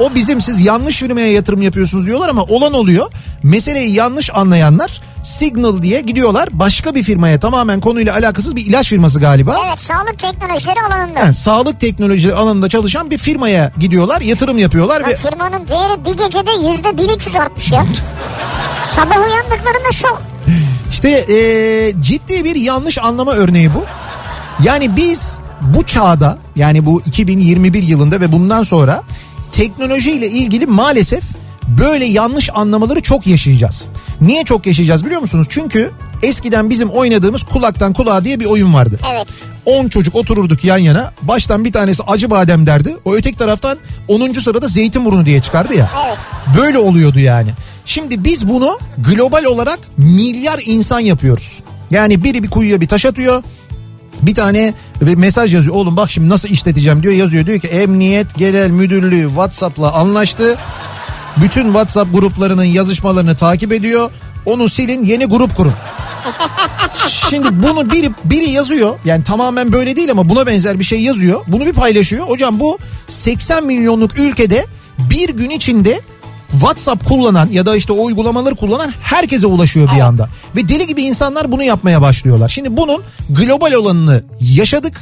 O bizim siz yanlış firmaya yatırım yapıyorsunuz diyorlar ama olan oluyor. Meseleyi yanlış anlayanlar Signal diye gidiyorlar başka bir firmaya tamamen konuyla alakasız bir ilaç firması galiba. Evet sağlık teknolojileri alanında. Yani sağlık teknolojileri alanında çalışan bir firmaya gidiyorlar yatırım yapıyorlar Lan ve firmanın değeri bir gecede yüzde 1300 artmış ya. Sabah uyandıklarında şok. İşte eee, ciddi bir yanlış anlama örneği bu. Yani biz bu çağda yani bu 2021 yılında ve bundan sonra teknolojiyle ilgili maalesef böyle yanlış anlamaları çok yaşayacağız. Niye çok yaşayacağız biliyor musunuz? Çünkü eskiden bizim oynadığımız kulaktan kulağa diye bir oyun vardı. Evet. 10 çocuk otururduk yan yana. Baştan bir tanesi acı badem derdi. O öteki taraftan 10. sırada zeytinburnu diye çıkardı ya. Evet. Böyle oluyordu yani. Şimdi biz bunu global olarak milyar insan yapıyoruz. Yani biri bir kuyuya bir taş atıyor. Bir tane ve mesaj yazıyor. Oğlum bak şimdi nasıl işleteceğim diyor yazıyor. Diyor ki Emniyet Genel Müdürlüğü WhatsApp'la anlaştı. Bütün WhatsApp gruplarının yazışmalarını takip ediyor. Onu silin yeni grup kurun. Şimdi bunu biri, biri yazıyor. Yani tamamen böyle değil ama buna benzer bir şey yazıyor. Bunu bir paylaşıyor. Hocam bu 80 milyonluk ülkede bir gün içinde WhatsApp kullanan ya da işte o uygulamaları kullanan herkese ulaşıyor bir anda. Ve deli gibi insanlar bunu yapmaya başlıyorlar. Şimdi bunun global olanını yaşadık.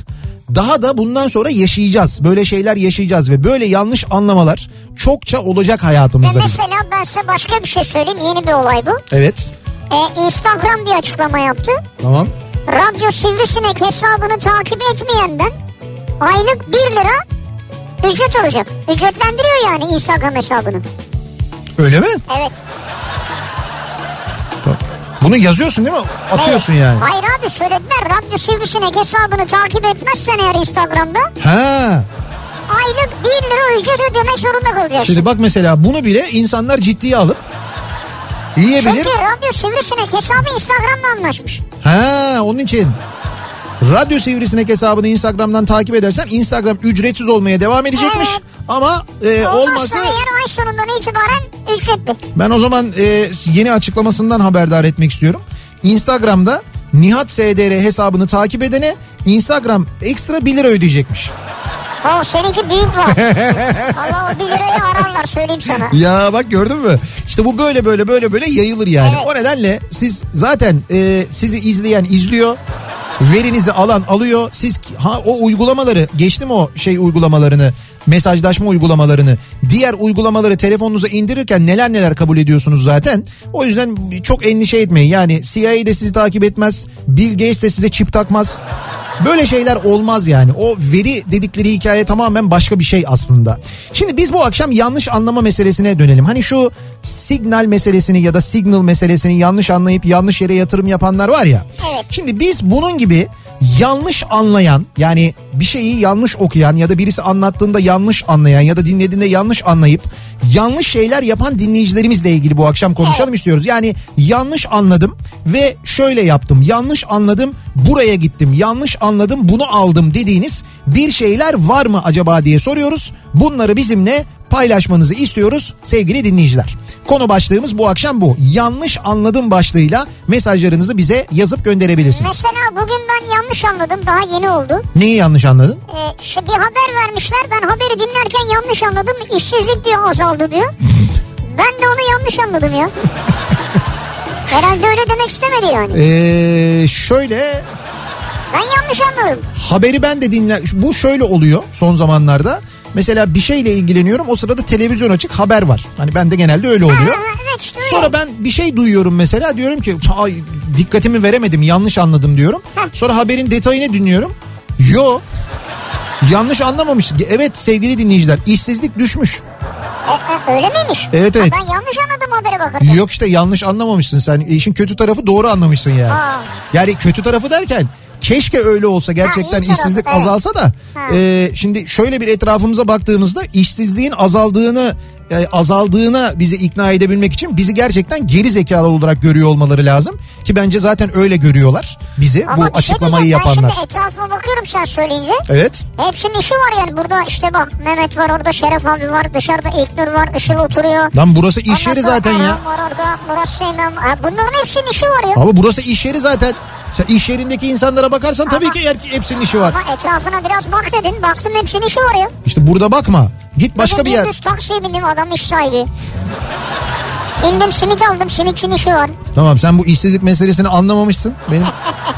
Daha da bundan sonra yaşayacağız. Böyle şeyler yaşayacağız ve böyle yanlış anlamalar çokça olacak Ve hayatımızda bizim. mesela ben size başka bir şey söyleyeyim. Yeni bir olay bu. Evet. Ee, Instagram bir açıklama yaptı. Tamam. Radyo Sivrisinek hesabını takip etmeyenden aylık 1 lira ücret alacak. Ücretlendiriyor yani Instagram hesabını. Öyle mi? Evet. Bunu yazıyorsun değil mi? Atıyorsun Evet. yani. Hayır abi söylediler. Radyo Sivrisinek hesabını takip etmezsen eğer Instagram'da Ha. aylık 1 lira ücret ödemek zorunda kalacaksın. Şimdi bak mesela bunu bile insanlar ciddiye alıp Yiyebilir. Çünkü radyo sivrisinek hesabı Instagram'la anlaşmış. Ha onun için. Radyo Sivrisinek hesabını Instagram'dan takip edersen Instagram ücretsiz olmaya devam edecekmiş. Evet. Ama e, Olmazsa olmasa eğer ay sonundan itibaren ücretli. ben o zaman e, yeni açıklamasından haberdar etmek istiyorum. Instagram'da Nihat SDR hesabını takip edene Instagram ekstra 1 lira ödeyecekmiş. O seninki büyük var. Valla o 1 lirayı ararlar söyleyeyim sana. Ya bak gördün mü? İşte bu böyle böyle böyle böyle yayılır yani. Evet. O nedenle siz zaten e, sizi izleyen izliyor. Verinizi alan alıyor. Siz ha o uygulamaları geçtim o şey uygulamalarını mesajlaşma uygulamalarını diğer uygulamaları telefonunuza indirirken neler neler kabul ediyorsunuz zaten. O yüzden çok endişe etmeyin. Yani CIA de sizi takip etmez. Bill Gates de size çip takmaz. Böyle şeyler olmaz yani. O veri dedikleri hikaye tamamen başka bir şey aslında. Şimdi biz bu akşam yanlış anlama meselesine dönelim. Hani şu signal meselesini ya da signal meselesini yanlış anlayıp yanlış yere yatırım yapanlar var ya. Evet. Şimdi biz bunun gibi yanlış anlayan yani bir şeyi yanlış okuyan ya da birisi anlattığında yanlış anlayan ya da dinlediğinde yanlış anlayıp yanlış şeyler yapan dinleyicilerimizle ilgili bu akşam konuşalım istiyoruz. Yani yanlış anladım ve şöyle yaptım. Yanlış anladım buraya gittim. Yanlış anladım bunu aldım dediğiniz bir şeyler var mı acaba diye soruyoruz. Bunları bizimle paylaşmanızı istiyoruz sevgili dinleyiciler. Konu başlığımız bu akşam bu. Yanlış anladım başlığıyla mesajlarınızı bize yazıp gönderebilirsiniz. Mesela bugün ben yanlış anladım daha yeni oldu. Neyi yanlış anladın? Ee, işte bir haber vermişler ben haberi dinlerken yanlış anladım işsizlik diyor azaldı diyor. Ben de onu yanlış anladım ya. Herhalde öyle demek istemedi yani. Ee, şöyle Ben yanlış anladım. haberi ben de dinler. Bu şöyle oluyor son zamanlarda. Mesela bir şeyle ilgileniyorum o sırada televizyon açık haber var. Hani bende genelde öyle Ha, oluyor. ha, evet işte öyle. Sonra ben bir şey duyuyorum mesela diyorum ki ay dikkatimi veremedim yanlış anladım diyorum. Sonra haberin detayını dinliyorum. Yo yanlış anlamamış. Evet sevgili dinleyiciler işsizlik düşmüş. E, e, öyle miymiş? Evet, Ha, evet. ben yanlış anladım habere bakarken. Yok işte yanlış anlamamışsın sen. İşin kötü tarafı doğru anlamışsın yani. Aa. Yani kötü tarafı derken keşke öyle olsa gerçekten tarafı, işsizlik evet. azalsa da. Ha. e, şimdi şöyle bir etrafımıza baktığımızda işsizliğin azaldığını e, azaldığına bizi ikna edebilmek için bizi gerçekten geri zekalı olarak görüyor olmaları lazım. Ki bence zaten öyle görüyorlar bizi Ama bu bir şey açıklamayı diyeceğim, yapanlar. Ben şimdi etrafıma bakıyorum sen söyleyince. Evet. Hepsinin işi var yani burada işte bak Mehmet var orada Şeref abi var dışarıda İlknur var Işıl oturuyor. Lan burası iş yeri zaten ya. Var orada Murat Seymen bunların hepsinin işi var ya. Abi burası iş yeri zaten. Sen iş yerindeki insanlara bakarsan tabii Ama- ki her- hepsinin işi var. Ama etrafına biraz bak dedin baktım hepsinin işi var ya. İşte burada bakma. Git başka Bugün bir yer. gündüz taksiye bindim adam iş sahibi. İndim simit aldım simitçinin işi var. Tamam sen bu işsizlik meselesini anlamamışsın. Benim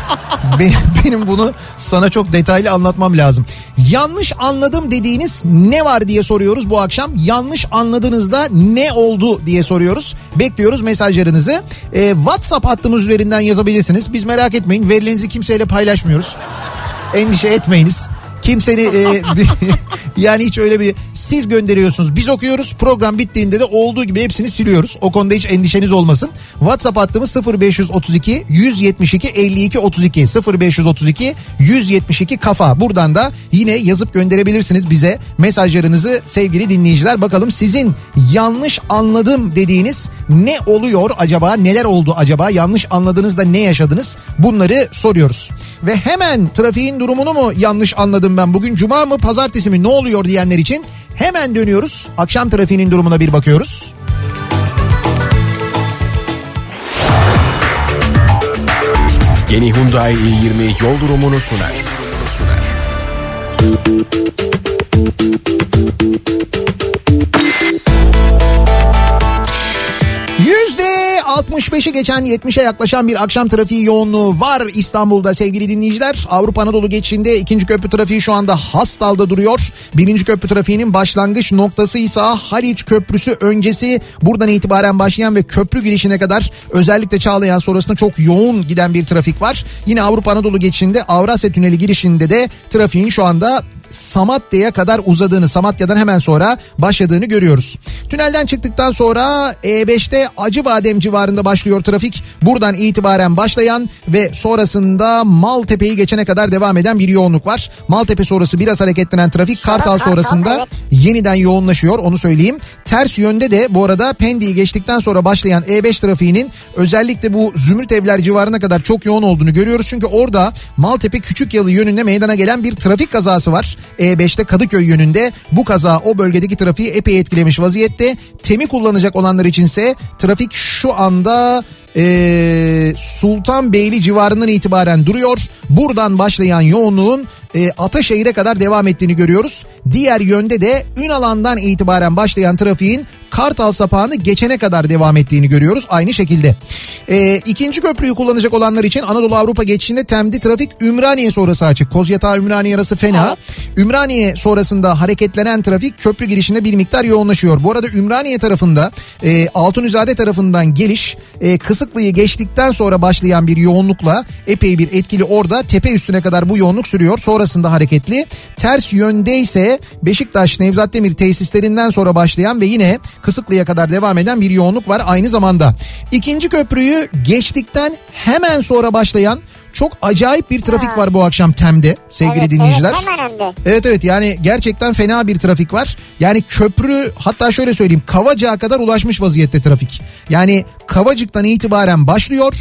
benim, benim bunu sana çok detaylı anlatmam lazım. Yanlış anladım dediğiniz ne var diye soruyoruz bu akşam. Yanlış anladığınızda ne oldu diye soruyoruz. Bekliyoruz mesajlarınızı. Ee, WhatsApp hattımız üzerinden yazabilirsiniz. Biz merak etmeyin verilerinizi kimseyle paylaşmıyoruz. Endişe etmeyiniz. Kimseni e, yani hiç öyle bir siz gönderiyorsunuz biz okuyoruz program bittiğinde de olduğu gibi hepsini siliyoruz. O konuda hiç endişeniz olmasın. WhatsApp hattımız 0532 172 52 32 0532 172 kafa. Buradan da yine yazıp gönderebilirsiniz bize mesajlarınızı sevgili dinleyiciler. Bakalım sizin yanlış anladım dediğiniz ne oluyor acaba? Neler oldu acaba? Yanlış anladığınızda ne yaşadınız? Bunları soruyoruz. Ve hemen trafiğin durumunu mu yanlış anladım ben? Bugün cuma mı pazartesi mi ne oluyor diyenler için hemen dönüyoruz. Akşam trafiğinin durumuna bir bakıyoruz. Yeni Hyundai i20 yol durumunu sunar. Sunar. Yüzde 65'i geçen 70'e yaklaşan bir akşam trafiği yoğunluğu var İstanbul'da sevgili dinleyiciler. Avrupa Anadolu geçişinde ikinci köprü trafiği şu anda Hastal'da duruyor. Birinci köprü trafiğinin başlangıç noktası ise Haliç Köprüsü öncesi buradan itibaren başlayan ve köprü girişine kadar özellikle Çağlayan sonrasında çok yoğun giden bir trafik var. Yine Avrupa Anadolu geçişinde Avrasya Tüneli girişinde de trafiğin şu anda Samatya'ya kadar uzadığını Samatya'dan hemen sonra başladığını görüyoruz. Tünelden çıktıktan sonra E5'te Acıbadem civarında başlıyor trafik. Buradan itibaren başlayan ve sonrasında Maltepe'yi geçene kadar devam eden bir yoğunluk var. Maltepe sonrası biraz hareketlenen trafik Sonra Kartal Kartal, sonrasında evet. yeniden yoğunlaşıyor onu söyleyeyim. Ters yönde de bu arada Pendik'i geçtikten sonra başlayan E5 trafiğinin özellikle bu Zümrüt Evler civarına kadar çok yoğun olduğunu görüyoruz. Çünkü orada Maltepe Küçükyalı yönünde meydana gelen bir trafik kazası var. E5'te Kadıköy yönünde bu kaza o bölgedeki trafiği epey etkilemiş vaziyette. Temi kullanacak olanlar içinse trafik şu anda e, Sultanbeyli civarından itibaren duruyor. Buradan başlayan yoğunluğun e, Ataşehir'e kadar devam ettiğini görüyoruz. Diğer yönde de Ünalan'dan itibaren başlayan trafiğin Kartal sapağını geçene kadar devam ettiğini görüyoruz aynı şekilde. E, ikinci köprüyü kullanacak olanlar için Anadolu Avrupa geçişinde Tem'de trafik Ümraniye sonrası açık. Kozyatağı Ümraniye arası fena. Ümraniye sonrasında hareketlenen trafik köprü girişinde bir miktar yoğunlaşıyor. Bu arada Ümraniye tarafında e, Altunizade tarafından geliş e, Kısıklı'yı geçtikten sonra başlayan bir yoğunlukla epey bir etkili orada tepe üstüne kadar bu yoğunluk sürüyor. Sonrasında hareketli. Ters yönde ise Beşiktaş Nevzat Demir tesislerinden sonra başlayan ve yine Kısıklı'ya kadar devam eden bir yoğunluk var aynı zamanda. İkinci köprüyü geçtikten hemen sonra başlayan çok acayip bir trafik Ha. var bu akşam Tem'de sevgili Evet, dinleyiciler. Evet, hemen hem de. Evet evet yani gerçekten fena bir trafik var. Yani köprü hatta şöyle söyleyeyim Kavacık'a kadar ulaşmış vaziyette trafik. Yani Kavacık'tan itibaren başlıyor.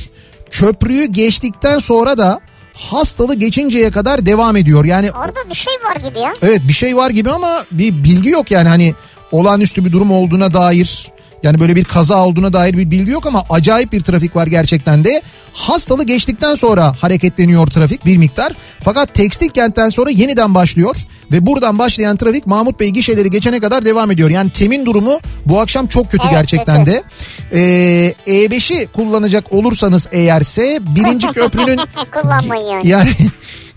Köprüyü geçtikten sonra da hastalı geçinceye kadar devam ediyor. Yani Orada bir şey var gibi ya. evet bir şey var gibi ama bir bilgi yok yani hani olağanüstü bir durum olduğuna dair yani böyle bir kaza olduğuna dair bir bilgi yok ama acayip bir trafik var gerçekten de. Hastalı geçtikten sonra hareketleniyor trafik bir miktar. Fakat tekstil kentten sonra yeniden başlıyor ve buradan başlayan trafik Mahmut Bey gişeleri geçene kadar devam ediyor. Yani temin durumu bu akşam çok kötü Evet, gerçekten kötü. de. Ee, E5'i kullanacak olursanız eğerse birinci köprünün Kullanmayın yani. yani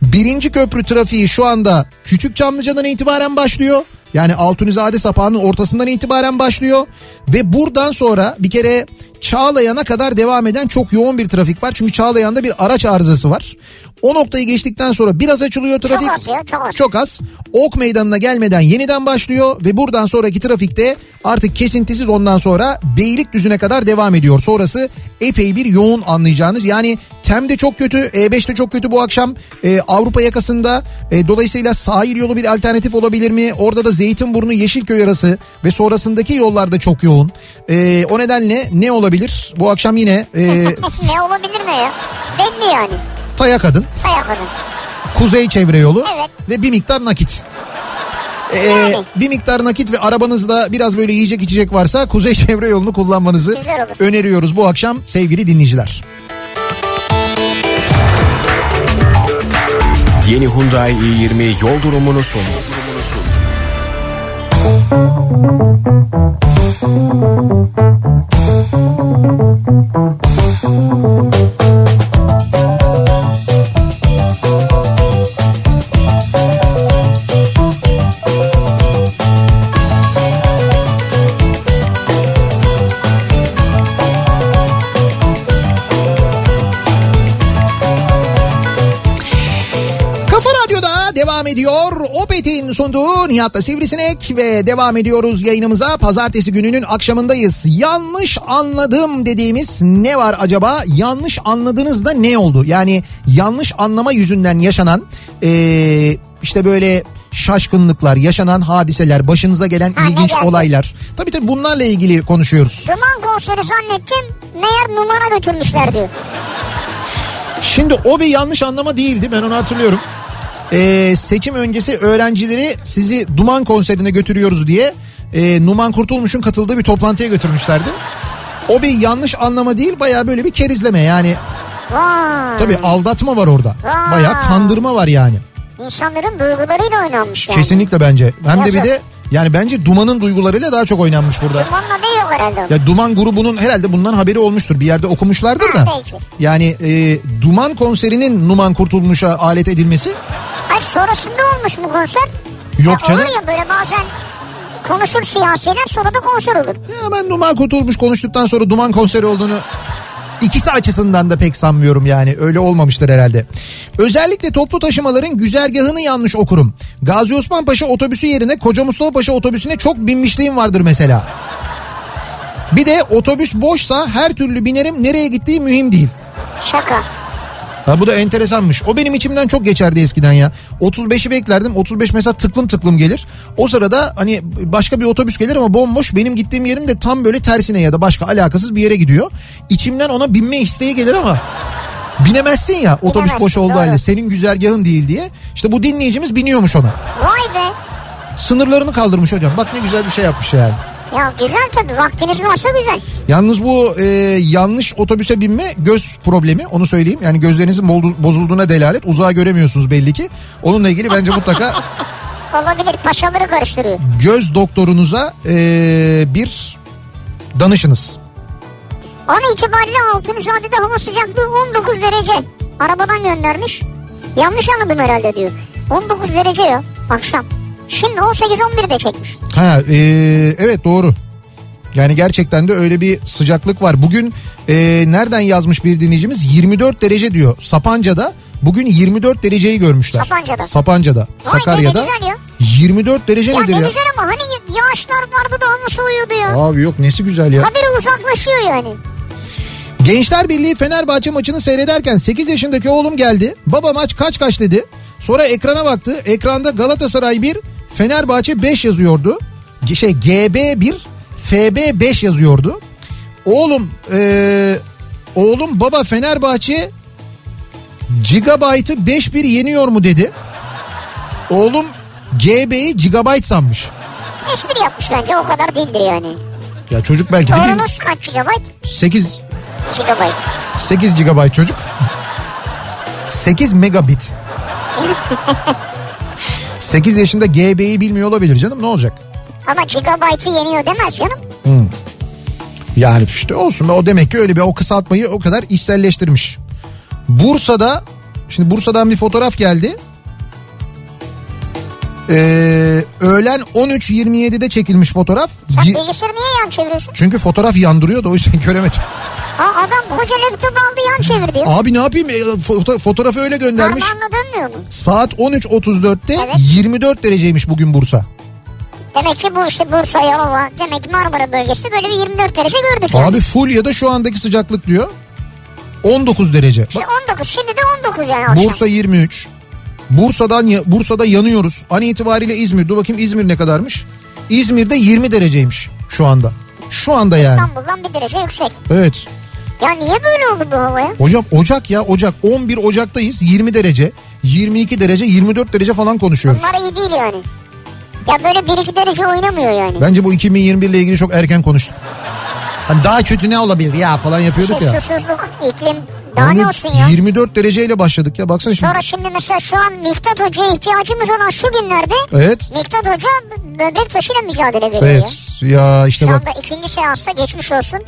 birinci köprü trafiği şu anda Küçük Çamlıca'dan itibaren başlıyor. Yani Altunizade sapağının ortasından itibaren başlıyor. Ve buradan sonra bir kere Çağlayan'a kadar devam eden çok yoğun bir trafik var. Çünkü Çağlayan'da bir araç arızası var. O noktayı geçtikten sonra biraz açılıyor trafik. az ya, çok az. Çok az. Ok meydanına gelmeden yeniden başlıyor ve buradan sonraki trafikte artık kesintisiz ondan sonra Beylikdüzü'ne kadar devam ediyor. Sonrası epey bir yoğun anlayacağınız. Yani Tem'de çok kötü, E5'te çok kötü bu akşam. Ee, Avrupa yakasında e, dolayısıyla sahil yolu bir alternatif olabilir mi? Orada da Zeytinburnu Yeşilköy arası ve sonrasındaki yollarda çok yoğun. Ee, o nedenle ne olabilir? Bu akşam yine e, ne olabilir mi ya? Belli yani. Taya Kadın, Ayak adın. Kuzey Çevre Yolu Evet. ve bir miktar nakit. Ee, Yani. bir miktar nakit ve arabanızda biraz böyle yiyecek içecek varsa Kuzey Çevre Yolu'nu kullanmanızı öneriyoruz bu akşam sevgili dinleyiciler. Yeni Hyundai i20 yol durumunu sundu. Kafa ediyor. Opet'in sunduğu Nihat'la Sivrisinek ve devam ediyoruz yayınımıza. Pazartesi gününün akşamındayız. Yanlış anladım dediğimiz ne var acaba? Yanlış anladığınızda ne oldu? Yani yanlış anlama yüzünden yaşanan ee, işte böyle şaşkınlıklar, yaşanan hadiseler, başınıza gelen Ha, ilginç geldi? olaylar. Tabii tabii bunlarla ilgili konuşuyoruz. Duman konseri zannettim. Meğer numara götürmüşler diyor. Şimdi o bir yanlış anlama değildi ben onu hatırlıyorum. Ee, seçim öncesi öğrencileri sizi Duman konserine götürüyoruz diye e, Numan Kurtulmuş'un katıldığı bir toplantıya götürmüşlerdi. O bir yanlış anlama değil baya böyle bir kerizleme yani Vay. tabii aldatma var orada. Vay. Baya kandırma var yani. İnsanların duygularıyla oynanmış yani. Kesinlikle bence. Hem de bir Yazık. de yani bence Duman'ın duygularıyla daha çok oynanmış burada. Dumanla ne yok herhalde. Ya Duman grubunun herhalde bundan haberi olmuştur. Bir yerde okumuşlardır da. Ha, belki. Yani e, Duman konserinin Numan Kurtulmuş'a alet edilmesi Hayır sonrasında olmuş mu konser? Yok ya canım. Olur ya böyle bazen konuşur siyasiler sonra da konser olur. Ya ben Duman Kurtulmuş konuştuktan sonra Duman konseri olduğunu İkisi açısından da pek sanmıyorum yani öyle olmamıştır herhalde. Özellikle toplu taşımaların güzergahını yanlış okurum. Gazi Osman Paşa otobüsü yerine Koca Mustafa Paşa otobüsüne çok binmişliğim vardır mesela. Bir de otobüs boşsa her türlü binerim nereye gittiği mühim değil. Şaka. Ha bu da enteresanmış. O benim içimden çok geçerdi eskiden ya. 35'i beklerdim. 35 mesela tıklım tıklım gelir. O sırada hani başka bir otobüs gelir ama bomboş. Benim gittiğim yerin de tam böyle tersine ya da başka alakasız bir yere gidiyor. İçimden ona binme isteği gelir ama binemezsin ya otobüs Binemezsin, boş olduğu doğru. halde senin güzergahın değil diye. İşte bu dinleyicimiz biniyormuş ona. Vay be. Sınırlarını kaldırmış hocam. Bak ne güzel bir şey yapmış yani. Ya güzel tabii vaktiniz varsa güzel. Yalnız bu e, yanlış otobüse binme göz problemi onu söyleyeyim. Yani gözlerinizin bozulduğuna delalet. Uzağa göremiyorsunuz belli ki. Onunla ilgili bence mutlaka Olabilir paşaları karıştırıyor. göz doktorunuza e, bir danışınız. An itibariyle Altunizade'de hava sıcaklığı 19 derece. Arabadan göndermiş. Yanlış anladım herhalde diyor. 19 derece ya akşam. Şimdi 18-11'de çekmiş. Ha e, evet doğru. Yani gerçekten de öyle bir sıcaklık var. Bugün e, nereden yazmış bir dinleyicimiz 24 derece diyor. Sapanca'da bugün 24 dereceyi görmüşler. Sapanca'da. Sapanca'da. Vay Sakarya'da. ne güzel ya. 24 derece Ya nedir ne ya? güzel ama hani yağışlar vardı da hava soğuyordu ya. Abi yok nesi güzel ya. Haberi uzaklaşıyor yani. Gençler Birliği Fenerbahçe maçını seyrederken 8 yaşındaki oğlum geldi. Baba maç kaç kaç dedi. Sonra ekrana baktı. Ekranda Galatasaray 1, Fenerbahçe 5 yazıyordu. Şey GB 1, FB 5 yazıyordu. Oğlum eee, oğlum baba Fenerbahçe gigabaytı 5-1 yeniyor mu dedi. Oğlum GB'yi gigabayt sanmış. Espri yapmış bence o kadar değildir yani. Ya çocuk belki de Oğlunuz kaç gigabayt? 8 Gigabayt. 8 GB çocuk. 8 megabit. 8 yaşında GB'yi bilmiyor olabilir canım ne olacak? Ama gigabaytı yeniyor demez canım. Yani işte olsun o demek ki öyle bir o kısaltmayı o kadar içselleştirmiş. Bursa'da şimdi Bursa'dan bir fotoğraf geldi. Ee, öğlen 13.27'de çekilmiş fotoğraf. Sen Gi- bilgisayarı niye yan çeviriyorsun? Çünkü fotoğraf yandırıyor da o yüzden göremedim. Ha adam koca laptop aldı yan çevir diyor. Abi ne yapayım E, foto- fotoğrafı öyle göndermiş. Parmağınla dönmüyor mu? Saat 13.34'te Evet. 24 dereceymiş bugün Bursa. Demek ki bu işte Bursa, Yalova, demek ki Marmara bölgesinde böyle bir 24 derece gördük yani. Abi full ya da şu andaki sıcaklık diyor. 19 derece. İşte Bak, 19 şimdi de 19 yani akşam. Bursa 23. Bursa'dan ya- Bursa'da yanıyoruz. An itibariyle İzmir. Dur bakayım İzmir ne kadarmış? İzmir'de 20 dereceymiş şu anda. Şu anda yani. İstanbul'dan bir derece yüksek. Evet. Ya niye böyle oldu bu havaya? Hocam Ocak ya Ocak 11 Ocak'tayız 20 derece 22 derece 24 derece falan konuşuyoruz. Bunlar iyi değil yani. Ya böyle 1-2 derece oynamıyor yani. Bence bu 2021 ile ilgili çok erken konuştuk. Hani daha kötü ne olabilir ya falan yapıyorduk İşte ya. susuzluk, iklim daha Abi ne olsun ya? 24 dereceyle başladık ya baksana şimdi. Sonra şimdi mesela şu an Miktat Hoca'ya ihtiyacımız olan şu günlerde Evet. Miktat Hoca böbrek taşıyla mücadele veriyor ya. Evet ya işte Şu bak anda ikinci seansta geçmiş olsun.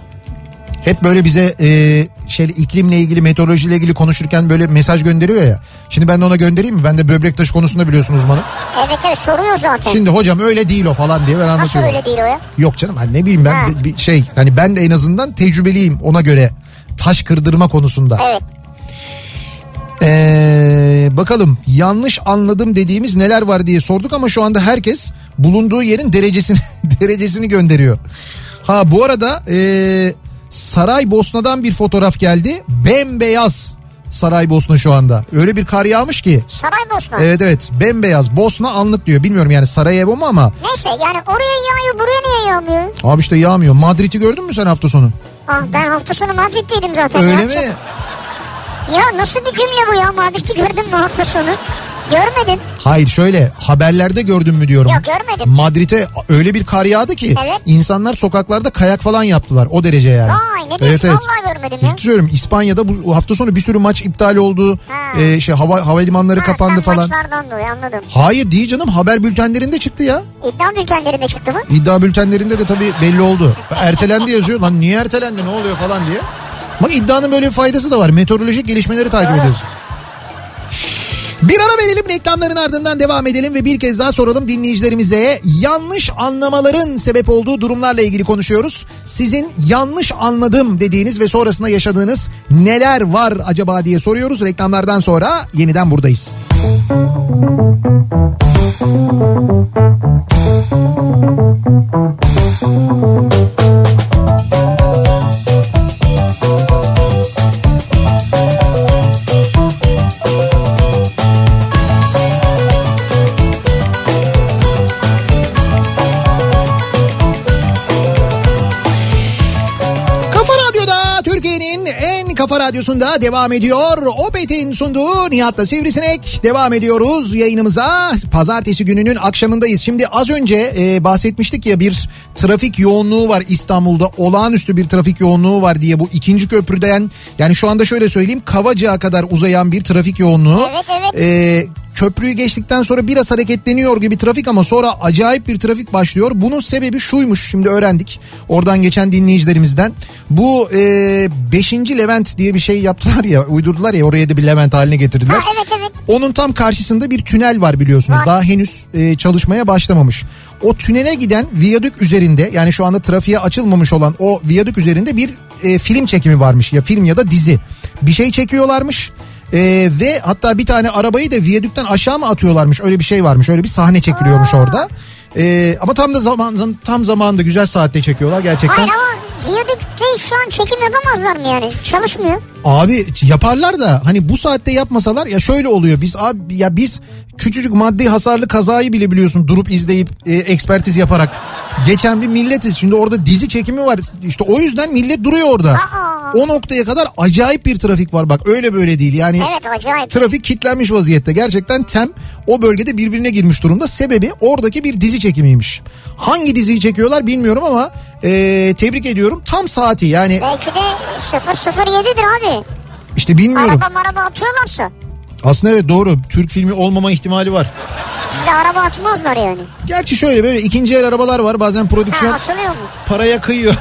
Hep böyle bize e, şey iklimle ilgili meteorolojiyle ilgili konuşurken böyle mesaj gönderiyor ya. Şimdi ben de ona göndereyim mi? Ben de böbrek taşı konusunda biliyorsunuz uzmanım. Evet evet soruyor zaten. Şimdi hocam öyle değil o falan diye ben Nasıl anlatıyorum. öyle değil o ya? Yok canım hani ne bileyim ben Ha. bir, bir şey hani ben de en azından tecrübeliyim ona göre taş kırdırma konusunda. Evet. Ee, bakalım yanlış anladım dediğimiz neler var diye sorduk ama şu anda herkes bulunduğu yerin derecesini derecesini gönderiyor. Ha bu arada ee, Saraybosna'dan bir fotoğraf geldi. Bembeyaz Saraybosna şu anda. Öyle bir kar yağmış ki. Saraybosna. Evet evet bembeyaz Bosna anlık diyor. Bilmiyorum yani Sarajevo mu ama. Neyse yani oraya yağıyor buraya niye yağmıyor? Abi işte yağmıyor. Madrid'i gördün mü sen hafta sonu? Ah ben hafta sonu Madrid'deydim zaten. Öyle ya. mi? Ya nasıl bir cümle bu ya Madrid'i gördün mü hafta sonu? Görmedim. Hayır şöyle haberlerde gördün mü diyorum. Yok, görmedim. Madrid'e öyle bir kar yağdı ki Evet. insanlar sokaklarda kayak falan yaptılar o derece yani. Vay ne diyorsun vallahi görmedim ya. Ciddi söylüyorum İspanya'da bu hafta sonu bir sürü maç iptal oldu. Ha. Ee, şey hava havalimanları Ha, kapandı sen falan. maçlardan dolayı anladım. Hayır değil canım haber bültenlerinde çıktı ya. İddia bültenlerinde çıktı mı? İddia bültenlerinde de tabii belli oldu. Ertelendi yazıyor. Lan niye ertelendi ne oluyor falan diye. Ama iddianın böyle bir faydası da var. Meteorolojik gelişmeleri takip ediyoruz. Bir ara verelim reklamların ardından devam edelim ve bir kez daha soralım dinleyicilerimize. Yanlış anlamaların sebep olduğu durumlarla ilgili konuşuyoruz. Sizin yanlış anladım dediğiniz ve sonrasında yaşadığınız neler var acaba diye soruyoruz. Reklamlardan sonra yeniden buradayız. Radyosunda devam ediyor. Opet'in sunduğu Nihat'la Sivrisinek devam ediyoruz yayınımıza. Pazartesi gününün akşamındayız. Şimdi az önce e, bahsetmiştik ya bir trafik yoğunluğu var İstanbul'da. Olağanüstü bir trafik yoğunluğu var diye bu ikinci köprüden yani şu anda şöyle söyleyeyim Kavacık'a kadar uzayan bir trafik yoğunluğu. Evet, evet. E, köprüyü geçtikten sonra biraz hareketleniyor gibi trafik ama sonra acayip bir trafik başlıyor. Bunun sebebi şuymuş şimdi öğrendik oradan geçen dinleyicilerimizden. Bu 5. Levent diye bir şey yaptılar ya uydurdular ya oraya da bir Levent haline getirdiler. Ha, evet evet. Onun tam karşısında bir tünel var biliyorsunuz. Var. Daha henüz e, çalışmaya başlamamış. O tünele giden viyadük üzerinde yani şu anda trafiğe açılmamış olan o viyadük üzerinde bir e, film çekimi varmış ya film ya da dizi. Bir şey çekiyorlarmış. E, ve hatta bir tane arabayı da viyadükten aşağı mı atıyorlarmış öyle bir şey varmış öyle bir sahne çekiliyormuş orada. E, ama tam da zaman tam zamanında güzel saatte çekiyorlar gerçekten. Hayır ama diyordukta şu an çekim yapamazlar mı yani? Çalışmıyor. Abi yaparlar da hani bu saatte yapmasalar ya şöyle oluyor biz abi ya biz küçücük maddi hasarlı kazayı bile biliyorsun durup izleyip e, ekspertiz yaparak geçen bir milletiz. Şimdi orada dizi çekimi var işte o yüzden millet duruyor orada. Aa. O noktaya kadar acayip bir trafik var bak öyle böyle değil yani. Evet acayip. Trafik kilitlenmiş vaziyette. Gerçekten tem o bölgede birbirine girmiş durumda. Sebebi oradaki bir dizi çekimiymiş. Hangi diziyi çekiyorlar bilmiyorum ama e, tebrik ediyorum. Tam saati yani Belki de 007'dir abi. İşte bilmiyorum. Araba maraba atıyorlarsa. Aslında evet doğru. Türk filmi olmama ihtimali var. Bizde araba atmazlar yani. Gerçi şöyle böyle ikinci el arabalar var. Bazen Ha prodüksiyon atılıyor mu? paraya kıyıyor.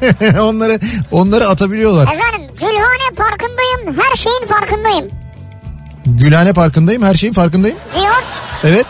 onları onları atabiliyorlar. Efendim Gülhane Parkı'ndayım. Her şeyin farkındayım. Gülhane Parkı'ndayım. Her şeyin farkındayım. Diyor Evet.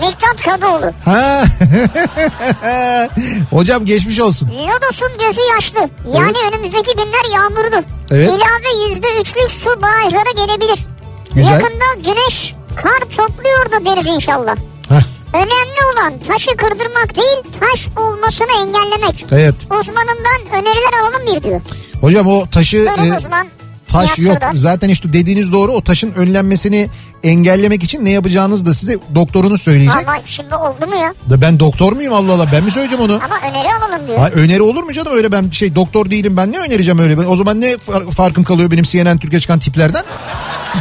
Miktat Kadıoğlu. Ha. Hocam geçmiş olsun. Lodos'un gözü yaşlı. Yani önümüzdeki günler yağmurlu. Evet. İlave yüzde üçlük su barajlara gelebilir. Güzel. Yakında güneş kar topluyor da deriz inşallah. Heh, Önemli olan taşı kırdırmak değil taş olmasını engellemek. evet. Uzmanından öneriler alalım bir diyor. Hocam o taşı Buyurun e, uzman. Taş yok. Zaten işte dediğiniz doğru. O taşın önlenmesini engellemek için ne yapacağınızı da size doktorunuz söyleyecek. Ama şimdi oldu mu ya? Da ben doktor muyum Allah Allah ben mi söyleyeceğim onu? Ama öneri alalım diyor. Ay öneri olur mu canım öyle ben şey doktor değilim ben ne önereceğim öyle Ben- o zaman ne far- farkım kalıyor benim CNN Türkiye çıkan tiplerden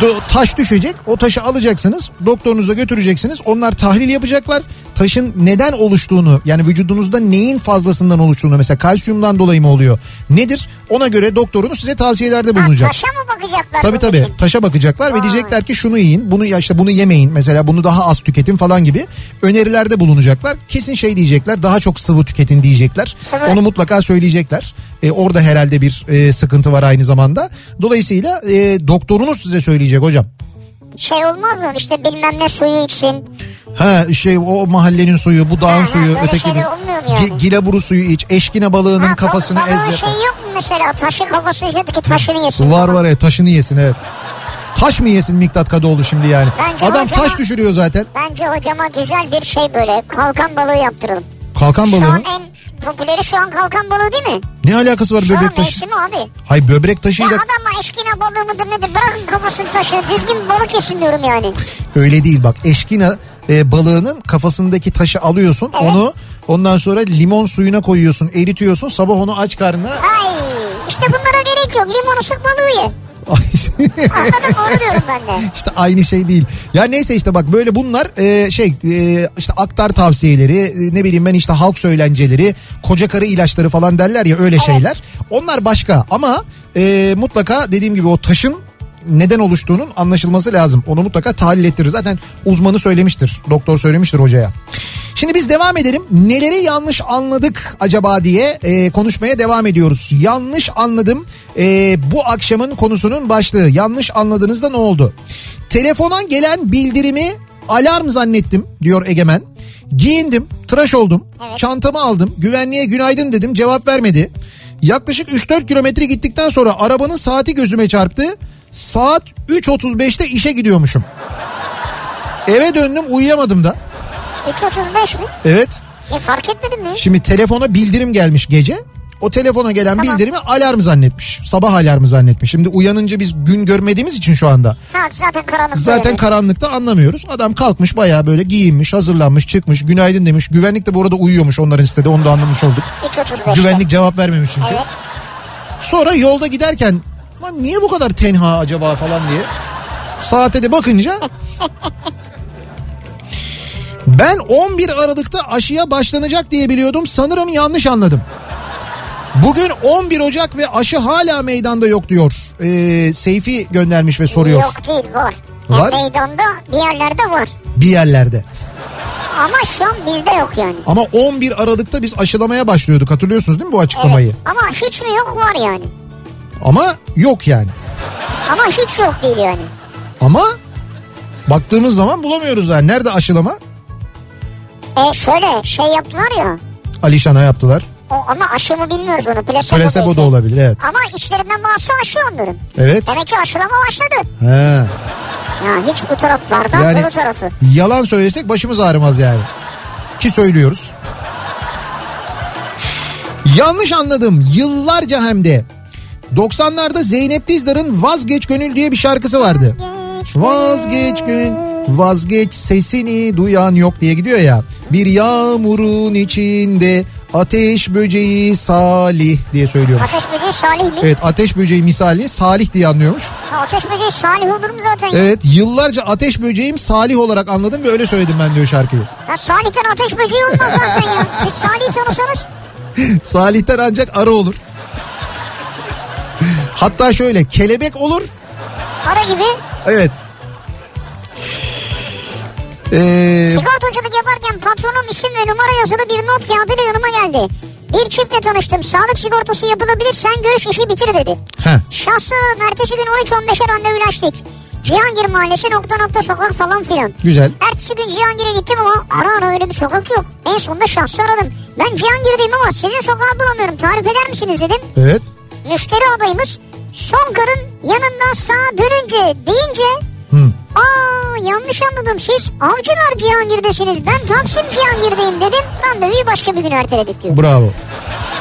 Do- taş düşecek o taşı alacaksınız doktorunuza götüreceksiniz onlar tahlil yapacaklar taşın neden oluştuğunu yani vücudunuzda neyin fazlasından oluştuğunu mesela kalsiyumdan dolayı mı oluyor nedir ona göre doktorunuz size tavsiyelerde Ha, bulunacak. taşa mı bakacaklar? Tabii tabii için? taşa bakacaklar ve Vay. diyecekler ki şunu yiyin bunu ya işte bunu yemeyin mesela bunu daha az tüketin falan gibi önerilerde bulunacaklar. Kesin şey diyecekler daha çok sıvı tüketin diyecekler. Sıvı. Onu mutlaka söyleyecekler. E, orada herhalde bir e, sıkıntı var aynı zamanda. Dolayısıyla e, doktorunuz size söyleyecek hocam. Şey olmaz mı işte bilmem ne suyu içsin. Ha şey o mahallenin suyu bu dağın Ha, suyu ötekinin. yani? Gi- gilaburu suyu iç eşkine balığının Ha, kafasını balığın ez. şey yok mu mesela taşı kafası yedi ki taşını yesin. Var var ya taşını yesin evet. Taş mı yesin Miktat Kadıoğlu şimdi yani? Bence Adam hocama- taş düşürüyor zaten. Bence hocama güzel bir şey böyle kalkan balığı yaptıralım. Kalkan Şu balığı an mı? en popüleri şu an kalkan balığı değil mi? Ne alakası var Şu an böbrek taşı? mevsimi abi. Hay böbrek Ya taşıyla adamla eşkine balığı mıdır nedir bırakın kafasını taşını bir balık yesin diyorum yani. öyle değil bak eşkina e, balığının kafasındaki taşı alıyorsun Evet. onu ondan sonra limon suyuna koyuyorsun eritiyorsun sabah onu aç karnına Ay işte bunlara gerek yok limonu sık balığı ye. Anladın mı onu diyorum ben de. işte aynı şey değil. Ya neyse işte bak böyle bunlar e, şey e, işte aktar tavsiyeleri e, ne bileyim ben işte halk söylenceleri koca karı ilaçları falan derler ya öyle şeyler. Onlar başka ama e, mutlaka dediğim gibi o taşın neden oluştuğunun anlaşılması lazım. Onu mutlaka tahlil ettirir. Zaten uzmanı söylemiştir. Doktor söylemiştir hocaya. Şimdi biz devam edelim. Neleri yanlış anladık acaba diye e, konuşmaya devam ediyoruz. Yanlış anladım. E, bu akşamın konusunun başlığı. Yanlış anladığınızda ne oldu? Telefona gelen bildirimi alarm zannettim diyor Egemen. Giyindim, tıraş oldum, Evet. çantamı aldım, güvenliğe günaydın dedim, cevap vermedi. Yaklaşık 3-4 kilometre gittikten sonra arabanın saati gözüme çarptı. Saat 3.35'te işe gidiyormuşum. Eve döndüm uyuyamadım da. 3.35 mi? Evet. E fark etmedin mi? Şimdi telefona bildirim gelmiş gece. O telefona gelen Tamam. bildirimi alarm zannetmiş. Sabah alarmı zannetmiş. Şimdi uyanınca biz gün görmediğimiz için şu anda. Ha zaten karanlık. Zaten böyle. karanlıkta anlamıyoruz. Adam kalkmış bayağı böyle giyinmiş, hazırlanmış, çıkmış, günaydın demiş. Güvenlik de bu arada uyuyormuş onların sitede. Onu da anlamış olduk. 3.35'te. Güvenlik cevap vermemiş çünkü. Evet. Sonra yolda giderken lan niye bu kadar tenha acaba falan diye saate de bakınca ben 11 Aralık'ta aşıya başlanacak diye biliyordum. Sanırım yanlış anladım. Bugün 11 Ocak ve aşı hala meydanda yok diyor. Ee, Seyfi göndermiş ve soruyor Yok değil var. Var. Yani meydanda bir yerlerde var. bir yerlerde. Ama şu an bizde yok yani. Ama 11 Aralık'ta biz aşılamaya başlıyorduk hatırlıyorsunuz değil mi bu açıklamayı? Evet. Ama hiç mi yok var yani. Ama yok yani. Ama hiç yok değil yani. Ama baktığımız zaman bulamıyoruz yani. Nerede aşılama? E şöyle şey yaptılar ya. Alişan'a yaptılar. O, ama aşı mı bilmiyoruz onu. Plasebo, Plasebo belki. da olabilir evet. Ama içlerinden bazısı aşı onların. Evet. Demek ki aşılama başladı. He. Ya hiç bu taraflardan Yani bu tarafı. yalan söylesek başımız ağrımaz yani. Ki söylüyoruz. Yanlış anladım. Yıllarca hem de. 90'larda Zeynep Dizdar'ın Vazgeç Gönül diye bir şarkısı vardı. Vazgeç gün, vazgeç sesini duyan yok diye gidiyor ya. Bir yağmurun içinde ateş böceği Salih diye söylüyormuş. Ateş böceği Salih mi? Evet ateş böceği misalini Salih diye anlıyormuş. Ateş böceği Salih olur mu zaten? ya? Evet yıllarca ateş böceğim Salih olarak anladım ve öyle söyledim ben diyor şarkıyı. Ya Salih'ten ateş böceği olmaz zaten ya. Siz Salih'i tanısanız. Salih'ten ancak arı olur. Hatta şöyle kelebek olur. Ara gibi Evet. Ee, sigortacılık yaparken patronum isim ve numara yazılı bir not kağıdıyla yanıma geldi. Bir çiftle tanıştım. Sağlık sigortası yapılabilir sen görüş işi bitir dedi. heh, Şahsı ertesi gün 13-15'e randevulaştık. Cihangir Mahallesi nokta nokta sokak falan filan. güzel. Ertesi gün Cihangir'e gittim ama ara ara öyle bir sokak yok. En sonunda şahsı aradım. Ben Cihangir'deyim ama sizin sokağı bulamıyorum. Tarif eder misiniz dedim. Evet. Müşteri adayımız son karın yanından sağa dönünce deyince Hı. Aa yanlış anladım siz avcılar Cihangir'desiniz ben Taksim Cihangir'deyim dedim randevuyu başka bir gün erteledik diyor. Bravo.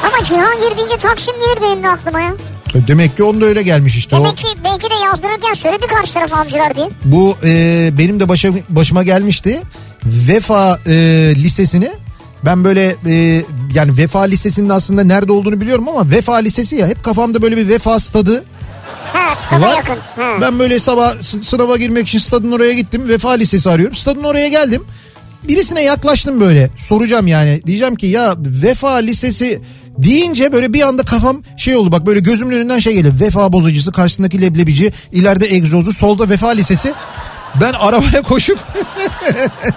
Ama Cihangir deyince Taksim gelir benim de aklıma ya. E, Demek ki onda öyle gelmiş işte o. Demek ki belki de yazdırırken söyledi karşı taraf avcılar diye. Bu e, benim de başa, başıma gelmişti. Vefa e, lisesini ben böyle e, yani Vefa Lisesi'nin aslında nerede olduğunu biliyorum ama Vefa Lisesi ya hep kafamda böyle bir Vefa stadı Ha stada var. yakın. Ha. Ben böyle sabah s- sınava girmek için stadın oraya gittim. Vefa Lisesi arıyorum. Stadın oraya geldim. Birisine yaklaştım böyle. Soracağım yani. Diyeceğim ki ya Vefa Lisesi deyince böyle bir anda kafam şey oldu bak böyle gözümün önünden şey geliyor. Vefa bozacısı karşısındaki leblebici ileride egzozu solda Vefa Lisesi. Ben arabaya koşup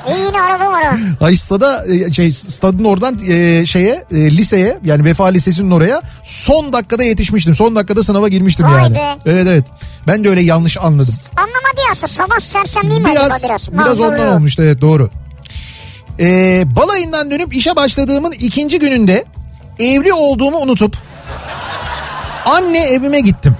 İyi yine araba var o. ay stada e, şey stadın oradan e, şeye e, liseye yani Vefa Lisesi'nin oraya son dakikada yetişmiştim. Son dakikada sınava girmiştim Vay yani. be. Evet evet. Ben de öyle yanlış anladım. Anlamadı ya sabah sersemliği mi Biraz acaba biraz? biraz ondan Mağdurluğu. olmuştu evet doğru. Ee, balayından dönüp işe başladığımın ikinci gününde evli olduğumu unutup anne evime gittim.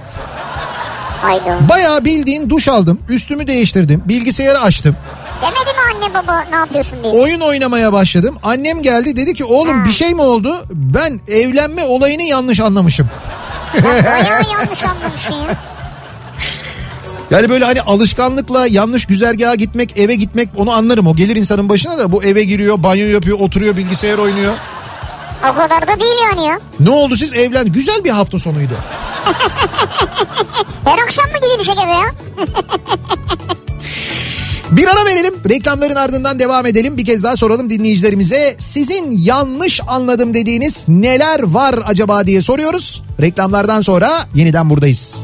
Haydi. Bayağı bildiğin duş aldım, üstümü değiştirdim, bilgisayarı açtım. Demedi mi anne baba ne yapıyorsun diye. Oyun oynamaya başladım. Annem geldi dedi ki oğlum bir şey mi oldu? Ben evlenme olayını yanlış anlamışım. Bayağı yanlış anlamışsın ya. Yani böyle hani alışkanlıkla yanlış güzergaha gitmek, eve gitmek onu anlarım. O gelir insanın başına da bu eve giriyor, banyo yapıyor, oturuyor, bilgisayar oynuyor. O kadar da değil yani ya. Ne oldu siz evlen? Güzel bir hafta sonuydu. Her akşam mı gidilecek eve ya? Bir ara verelim. Reklamların ardından devam edelim. Bir kez daha soralım dinleyicilerimize. Sizin yanlış anladım dediğiniz neler var acaba diye soruyoruz. Reklamlardan sonra yeniden buradayız.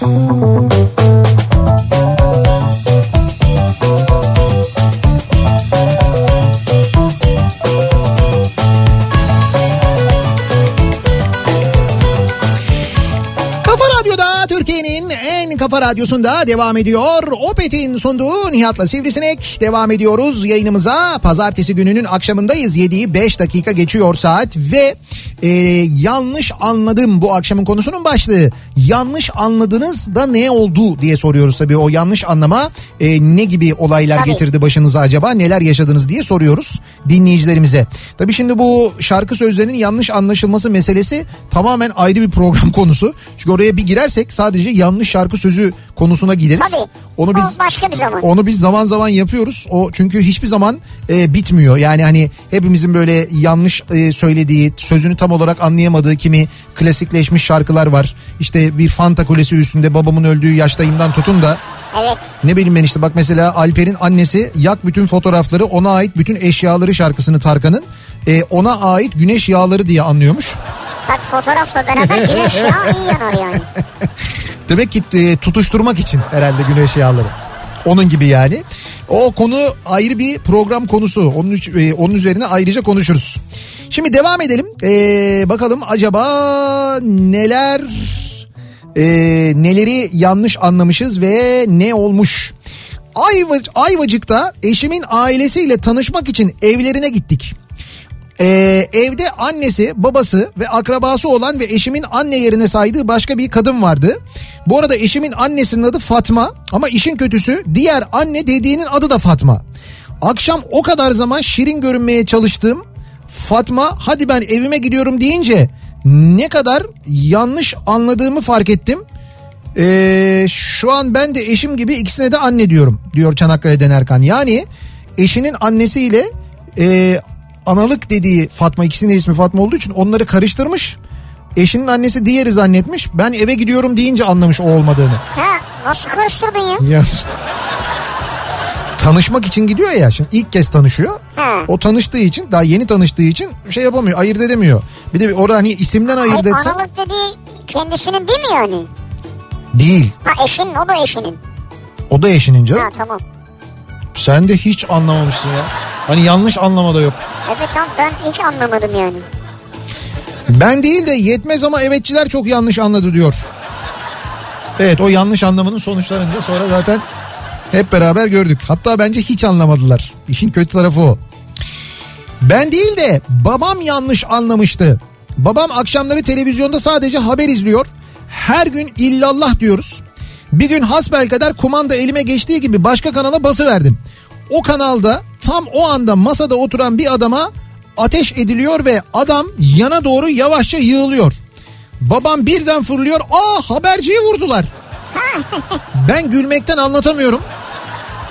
Kafa kafa radyosunda devam ediyor. Opet'in sunduğu Nihat'la Sivrisinek devam ediyoruz yayınımıza. Pazartesi gününün akşamındayız. 7'yi 5 dakika geçiyor saat ve e, yanlış anladım bu akşamın konusunun başlığı. Yanlış anladınız da ne oldu diye soruyoruz tabii. O yanlış anlama e, ne gibi olaylar Tabii. getirdi başınıza acaba neler yaşadınız diye soruyoruz dinleyicilerimize. Tabii şimdi bu şarkı sözlerinin yanlış anlaşılması meselesi tamamen ayrı bir program konusu. Çünkü oraya bir girersek sadece yanlış şarkı sözü konusuna gireriz. Tabii. Onu biz başka bir zaman. onu biz zaman zaman yapıyoruz. O çünkü hiçbir zaman e, bitmiyor. Yani hani hepimizin böyle yanlış e, söylediği, sözünü tam olarak anlayamadığı kimi klasikleşmiş şarkılar var. İşte bir Fanta Kulesi üstünde babamın öldüğü yaştayımdan tutun da Evet. ne bileyim ben işte bak mesela Alper'in annesi yak bütün fotoğrafları ona ait bütün eşyaları şarkısını Tarkan'ın e, ona ait güneş yağları diye anlıyormuş. Tabii fotoğrafla beraber güneş yağı iyi yanar yani. Demek ki e, tutuşturmak için herhalde güneş yağları. Onun gibi yani. O konu ayrı bir program konusu. Onun, e, onun üzerine ayrıca konuşuruz. Şimdi devam edelim. Ee, bakalım acaba neler e, neleri yanlış anlamışız ve ne olmuş? Ayva, Ayvacık'ta eşimin ailesiyle tanışmak için evlerine gittik. Ee, evde annesi, babası ve akrabası olan ve eşimin anne yerine saydığı başka bir kadın vardı. Bu arada eşimin annesinin adı Fatma ama işin kötüsü diğer anne dediğinin adı da Fatma. Akşam o kadar zaman şirin görünmeye çalıştım. Fatma hadi ben evime gidiyorum deyince ne kadar yanlış anladığımı fark ettim. Ee, şu an ben de eşim gibi ikisine de anne diyorum diyor Çanakkale'den Erkan. Yani eşinin annesiyle e, analık dediği Fatma ikisinin de ismi Fatma olduğu için onları karıştırmış. Eşinin annesi diğeri zannetmiş. Ben eve gidiyorum deyince anlamış o olmadığını. Ha nasıl karıştırdın ya? Ya. Tanışmak için gidiyor ya şimdi ilk kez tanışıyor. Ha. O tanıştığı için daha yeni tanıştığı için şey yapamıyor ayırt edemiyor. Bir de orada hani isimden ayırt Hayır, etsen analık dediği kendisinin değil mi yani? değil. Ha eşinin o da eşinin. O da eşinin canım. Ha tamam. Sen de hiç anlamamışsın ya. Hani yanlış anlama da yok. Evet tamam ben hiç anlamadım yani. Ben değil de yetmez ama evetçiler çok yanlış anladı diyor. Evet o yanlış anlamanın sonuçlarını da sonra zaten hep beraber gördük. Hatta bence hiç anlamadılar. İşin kötü tarafı o. Ben değil de babam yanlış anlamıştı. Babam akşamları televizyonda sadece haber izliyor. Her gün illallah diyoruz. Bir gün hasbelkader kumanda elime geçtiği gibi başka kanala bası verdim. O kanalda tam o anda masada oturan bir adama ateş ediliyor ve adam yana doğru yavaşça yığılıyor. Babam birden fırlıyor. Aa haberciyi vurdular. Ben gülmekten anlatamıyorum.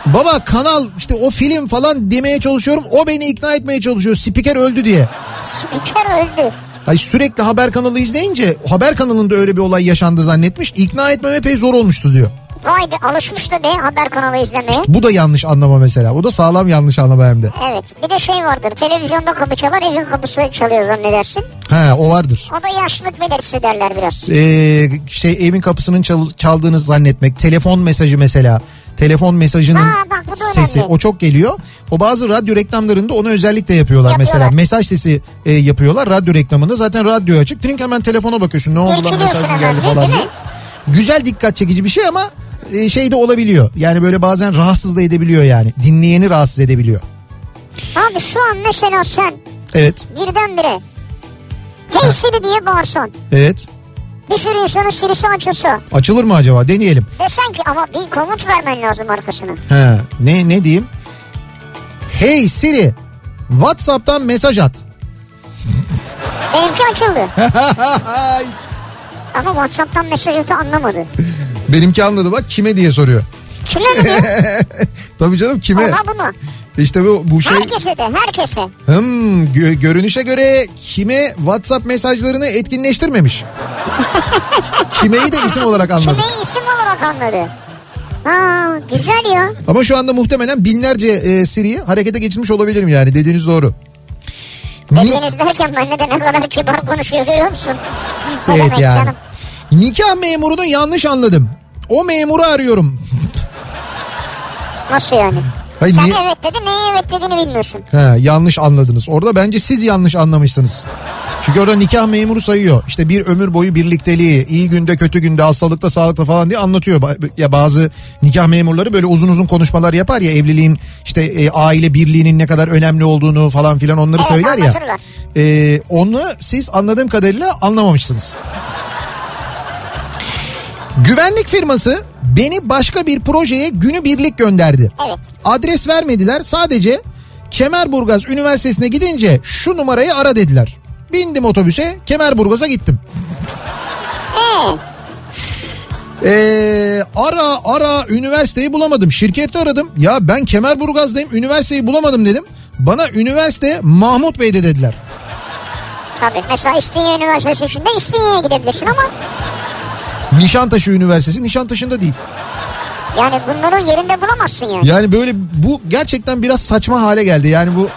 Baba kanal işte o film falan demeye çalışıyorum. O beni ikna etmeye çalışıyor. Spiker öldü diye. Spiker öldü. Ay sürekli haber kanalı izleyince haber kanalında öyle bir olay yaşandı zannetmiş. İkna etmem epey zor olmuştu diyor. Vay be alışmış da be haber kanalı izlemeye. Bu da yanlış anlama mesela. O da sağlam yanlış anlama hem de. Evet bir de şey vardır televizyonda kapı çalar evin kapısı çalıyor zannedersin. He o vardır. O da yaşlılık belirtisi derler biraz. Ee, şey evin kapısının çal- çaldığını zannetmek. Telefon mesajı mesela. Telefon mesajının Ha, bak sesi önemli. o çok geliyor. O bazı radyo reklamlarında onu özellikle yapıyorlar, Yapıyorlar. mesela. Mesaj sesi e, yapıyorlar radyo reklamında. Zaten radyo açık. Trink hemen telefona bakıyorsun. Ne oldu lan mesaj mı geldi falan diye. Güzel dikkat çekici bir şey ama e, şey de olabiliyor. Yani böyle bazen rahatsız da edebiliyor yani. Dinleyeni rahatsız edebiliyor. Abi şu an mesela sen Evet. birdenbire Hey Siri diye bağırsan. Evet. Bir sürü insanın Siri'si açılsa. Açılır mı acaba? Deneyelim. Desen ki ama bir komut vermen lazım arkasına. He, ne ne diyeyim? Hey Siri, WhatsApp'tan mesaj at. Benimki açıldı. ama Whatsapp'tan mesaj atı anlamadı. Benimki anladı bak kime diye soruyor. Kime mi? Tabii canım kime? Ona bunu. İşte bu bu şey Herkese de herkese. hmm, gö- görünüşe göre kime WhatsApp mesajlarını etkinleştirmemiş. Kimeyi de isim olarak anladı. Kime isim olarak anladı. Ha güzel ya. Ama şu anda muhtemelen binlerce e, Siri'yi harekete geçirmiş olabilirim yani dediğiniz doğru. Dediğiniz derken bende de ne kadar kibar konuşuyor görüyor musun? Evet demek yani. Nikah memurunu yanlış anladım. O memuru arıyorum. Nasıl yani? Hayır, Sen niye- evet dedin neye evet dediğini bilmiyorsun. He, yanlış anladınız. Orada bence siz yanlış anlamışsınız. Çünkü orada nikah memuru sayıyor. İşte bir ömür boyu birlikteliği, iyi günde kötü günde, hastalıkta sağlıkta falan diye anlatıyor. Ya bazı nikah memurları böyle uzun uzun konuşmalar yapar ya evliliğin işte e, aile birliğinin ne kadar önemli olduğunu falan filan onları Evet, söyler ya. E, onu siz anladığım kadarıyla anlamamışsınız. Güvenlik firması beni başka bir projeye günübirlik gönderdi. Evet. Adres vermediler sadece Kemerburgaz Üniversitesi'ne gidince şu numarayı ara dediler. Bindim otobüse Kemerburgaz'a gittim. Ee, ara ara üniversiteyi bulamadım. Şirkette aradım. Ya ben Kemerburgaz'dayım üniversiteyi bulamadım dedim. Bana üniversite Mahmut Bey'de dediler. tabii mesela İstinye Üniversitesi içinde İstinye'ye gidebilirsin ama Nişantaşı Üniversitesi Nişantaşı'nda değil. yani bunları yerinde bulamazsın yani. Yani böyle bu gerçekten biraz saçma hale geldi. Yani bu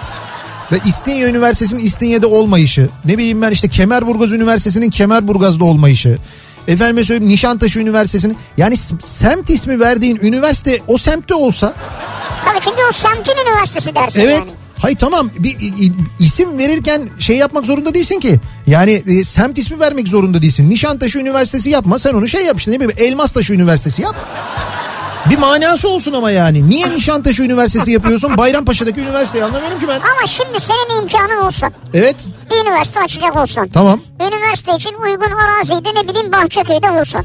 ve İstinye Üniversitesi'nin İstinye'de olmayışı. Ne bileyim ben işte Kemerburgaz Üniversitesi'nin Kemerburgaz'da olmayışı. Efendime söyleyeyim Nişantaşı Üniversitesi'nin yani semt ismi verdiğin üniversite o semtte olsa Tabii çünkü o semtin üniversitesi dersin evet yani. Hay tamam bir isim verirken şey yapmak zorunda değilsin ki. Yani e, semt ismi vermek zorunda değilsin. Nişantaşı Üniversitesi yapma sen onu şey yap işte ne bileyim Elmastaşı Üniversitesi yap. Bir manası olsun ama yani. Niye Nişantaşı Üniversitesi yapıyorsun? Bayrampaşa'daki üniversiteyi anlamıyorum ki ben. Ama şimdi senin imkanın olsa Evet üniversite açacak olsan. tamam. Üniversite için uygun araziyi de ne bileyim Bahçeköy'de bulsan.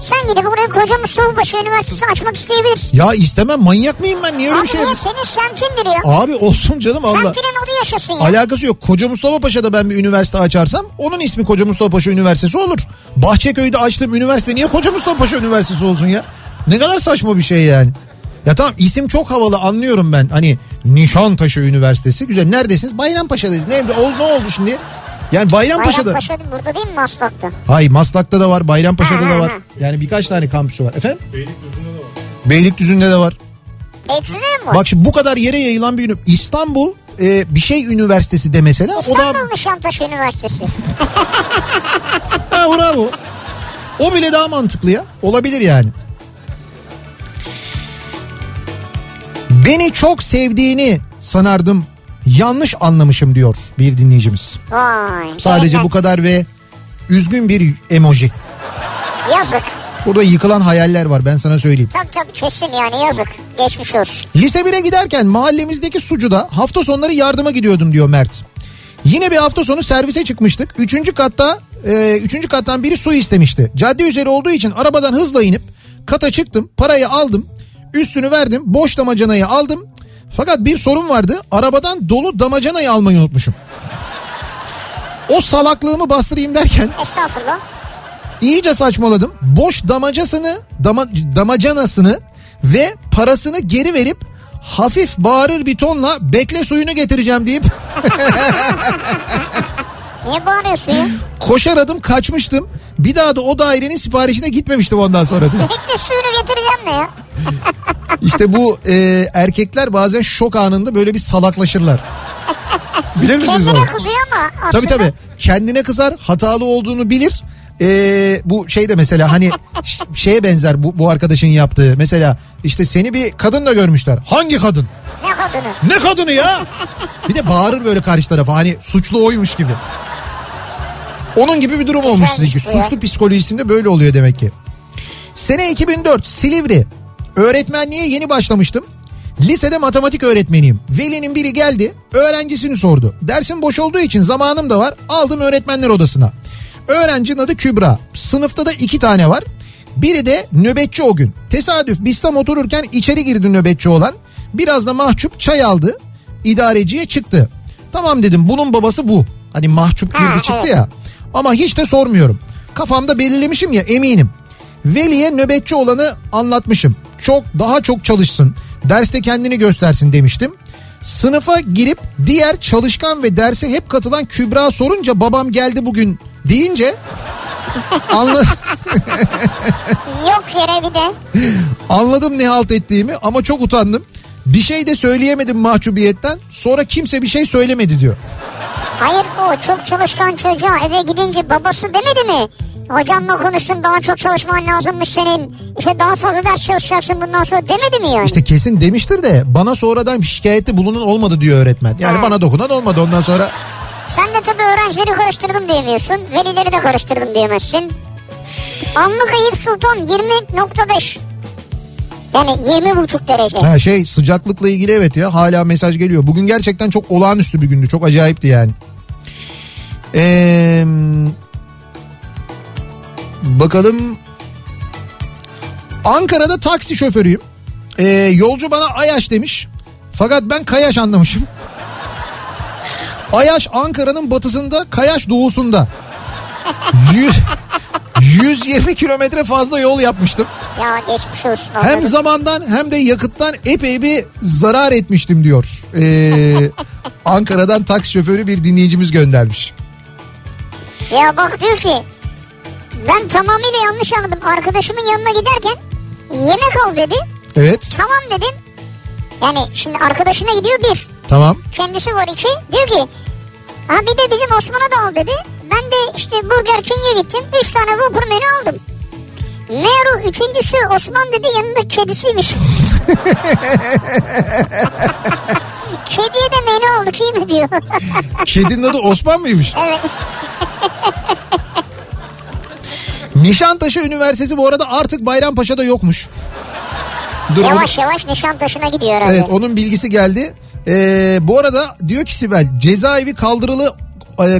Sen gidip oraya Koca Mustafa Paşa Üniversitesi açmak isteyebilirsin. Ya istemem manyak mıyım ben? Niye öyle Abi bir şey niye senin semtindir ya. Abi olsun canım Allah. Semtinin adı yaşasın ya. Alakası yok. Koca Mustafa Paşa'da ben bir üniversite açarsam onun ismi Koca Mustafa Paşa Üniversitesi olur. Bahçeköy'de açtığım üniversite niye Koca Mustafa Paşa Üniversitesi olsun ya? Ne kadar saçma bir şey yani. Ya tamam isim çok havalı anlıyorum ben. Hani Nişantaşı Üniversitesi güzel. Neredesiniz? Bayrampaşa'dayız. Ne, oldu, ne oldu şimdi? Yani Bayrampaşa'da. Bayrampaşa burada değil mi Maslak'ta? Hay Maslak'ta da var, Bayrampaşa'da Ha, da ha, var. ha. Yani birkaç tane kampüsü var. Efendim? Beylikdüzü'nde de var. Beylikdüzü'nde de var. Hepsinde mi var? Bak şimdi bu kadar yere yayılan bir ünü- İstanbul e, bir şey üniversitesi de mesela. O da İstanbul Nişantaşı Üniversitesi. Ha bravo. O bile daha mantıklı ya. Olabilir yani. Beni çok sevdiğini sanardım. Yanlış anlamışım diyor bir dinleyicimiz. Vay. Sadece evet. bu kadar ve üzgün bir emoji. Yazık. Burada yıkılan hayaller var ben sana söyleyeyim. Tabii tabii kesin yani yazık. Geçmiş olsun. Lise 1'e giderken mahallemizdeki sucuda hafta sonları yardıma gidiyordum diyor Mert. Yine bir hafta sonu servise çıkmıştık. Üçüncü katta, e, üçüncü kattan biri su istemişti. Cadde üzeri olduğu için arabadan hızla inip kata çıktım. Parayı aldım. Üstünü verdim. Boş damacanayı aldım. Fakat bir sorun vardı. Arabadan dolu damacanayı almayı unutmuşum. O salaklığımı bastırayım derken Estağfurullah. İyice saçmaladım. Boş damacasını, dama, damacanasını ve parasını geri verip hafif bağırır bir tonla bekle suyunu getireceğim deyip Niye bağırıyorsun koşar adım kaçmıştım. Bir daha da o dairenin siparişine gitmemiştim ondan sonra. diyor. Suyunu getireceğim ne ya? İşte bu e, erkekler bazen şok anında böyle bir salaklaşırlar. Bilir misiniz onu? Kendine kızıyor ama aslında. Tabii tabii. Kendine kızar, hatalı olduğunu bilir. Ee, bu şey de mesela hani şeye benzer bu, bu arkadaşın yaptığı. Mesela işte seni bir kadınla görmüşler. Hangi kadın? Ne kadını? Ne kadını ya? Bir de bağırır böyle karşı tarafa hani suçlu oymuş gibi. Onun gibi bir durum olmuş sizinki. ya. Suçlu psikolojisinde böyle oluyor demek ki. Sene 2004 Silivri. Öğretmenliğe yeni başlamıştım. Lisede matematik öğretmeniyim. Velinin biri geldi, öğrencisini sordu. Dersim boş olduğu için zamanım da var. Aldım öğretmenler odasına. Öğrencinin adı Kübra. Sınıfta da iki tane var. Biri de nöbetçi o gün. Tesadüf biz tam otururken içeri girdi nöbetçi olan. Biraz da mahcup çay aldı. İdareciye çıktı. Tamam dedim bunun babası bu. Hani mahcup girdi Ha, çıktı evet. ya. Ama hiç de sormuyorum. Kafamda belirlemişim ya eminim. Veli'ye nöbetçi olanı anlatmışım. Çok daha çok çalışsın. Derste kendini göstersin demiştim. Sınıfa girip diğer çalışkan ve derse hep katılan Kübra sorunca babam geldi bugün deyince anla, Yok yere bir de. anladım ne halt ettiğimi ama çok utandım. Bir şey de söyleyemedim mahcubiyetten. Sonra kimse bir şey söylemedi diyor. Hayır o çok çalışkan çocuğa eve gidince babası demedi mi? Hocamla konuştum daha çok çalışman lazımmış senin. İşte daha fazla ders çalışacaksın bundan sonra demedi mi yani? İşte kesin demiştir de bana sonradan şikayette bulunun olmadı diyor öğretmen. Yani Ha. bana dokunan olmadı ondan sonra. Sen de tabii öğrencileri karıştırdım diyemiyorsun. Velileri de karıştırdım diyemezsin. Anlık Eyüp Sultan 20.5. Yani 20.5 derece. Ha şey sıcaklıkla ilgili evet ya hala mesaj geliyor. Bugün gerçekten çok olağanüstü bir gündü. Çok acayipti yani. Ee, bakalım. Ankara'da taksi şoförüyüm. Ee, yolcu bana Ayaş demiş. Fakat ben Kayaş anlamışım. Ayaş Ankara'nın batısında, Kayaş doğusunda. 100, 120 kilometre fazla yol yapmıştım. Ya geçmiş olsun. Hem anladım. zamandan hem de yakıttan epey bir zarar etmiştim diyor. Ee, Ankara'dan taksi şoförü bir dinleyicimiz göndermiş. Ya bak diyor ki ben tamamıyla yanlış anladım. Arkadaşımın yanına giderken yemek al dedi. Evet Tamam dedim. Yani şimdi arkadaşına gidiyor bir. tamam. Kendisi var iki. Diyor ki ha bir de bizim Osman'a da al dedi. Ben de işte Burger King'e gittim. Üç tane Whopper menü aldım. Meğer o üçüncüsü Osman dedi yanında kedisiymiş. Kediye de menü aldık iyi mi diyor. Kedinin adı Osman mıymış? evet. Nişantaşı Üniversitesi bu arada artık Bayrampaşa'da yokmuş. Dur, Yavaş yavaş Nişantaşı'na gidiyor herhalde. Evet onun bilgisi geldi. Ee, bu arada diyor ki Sibel cezaevi kaldırılı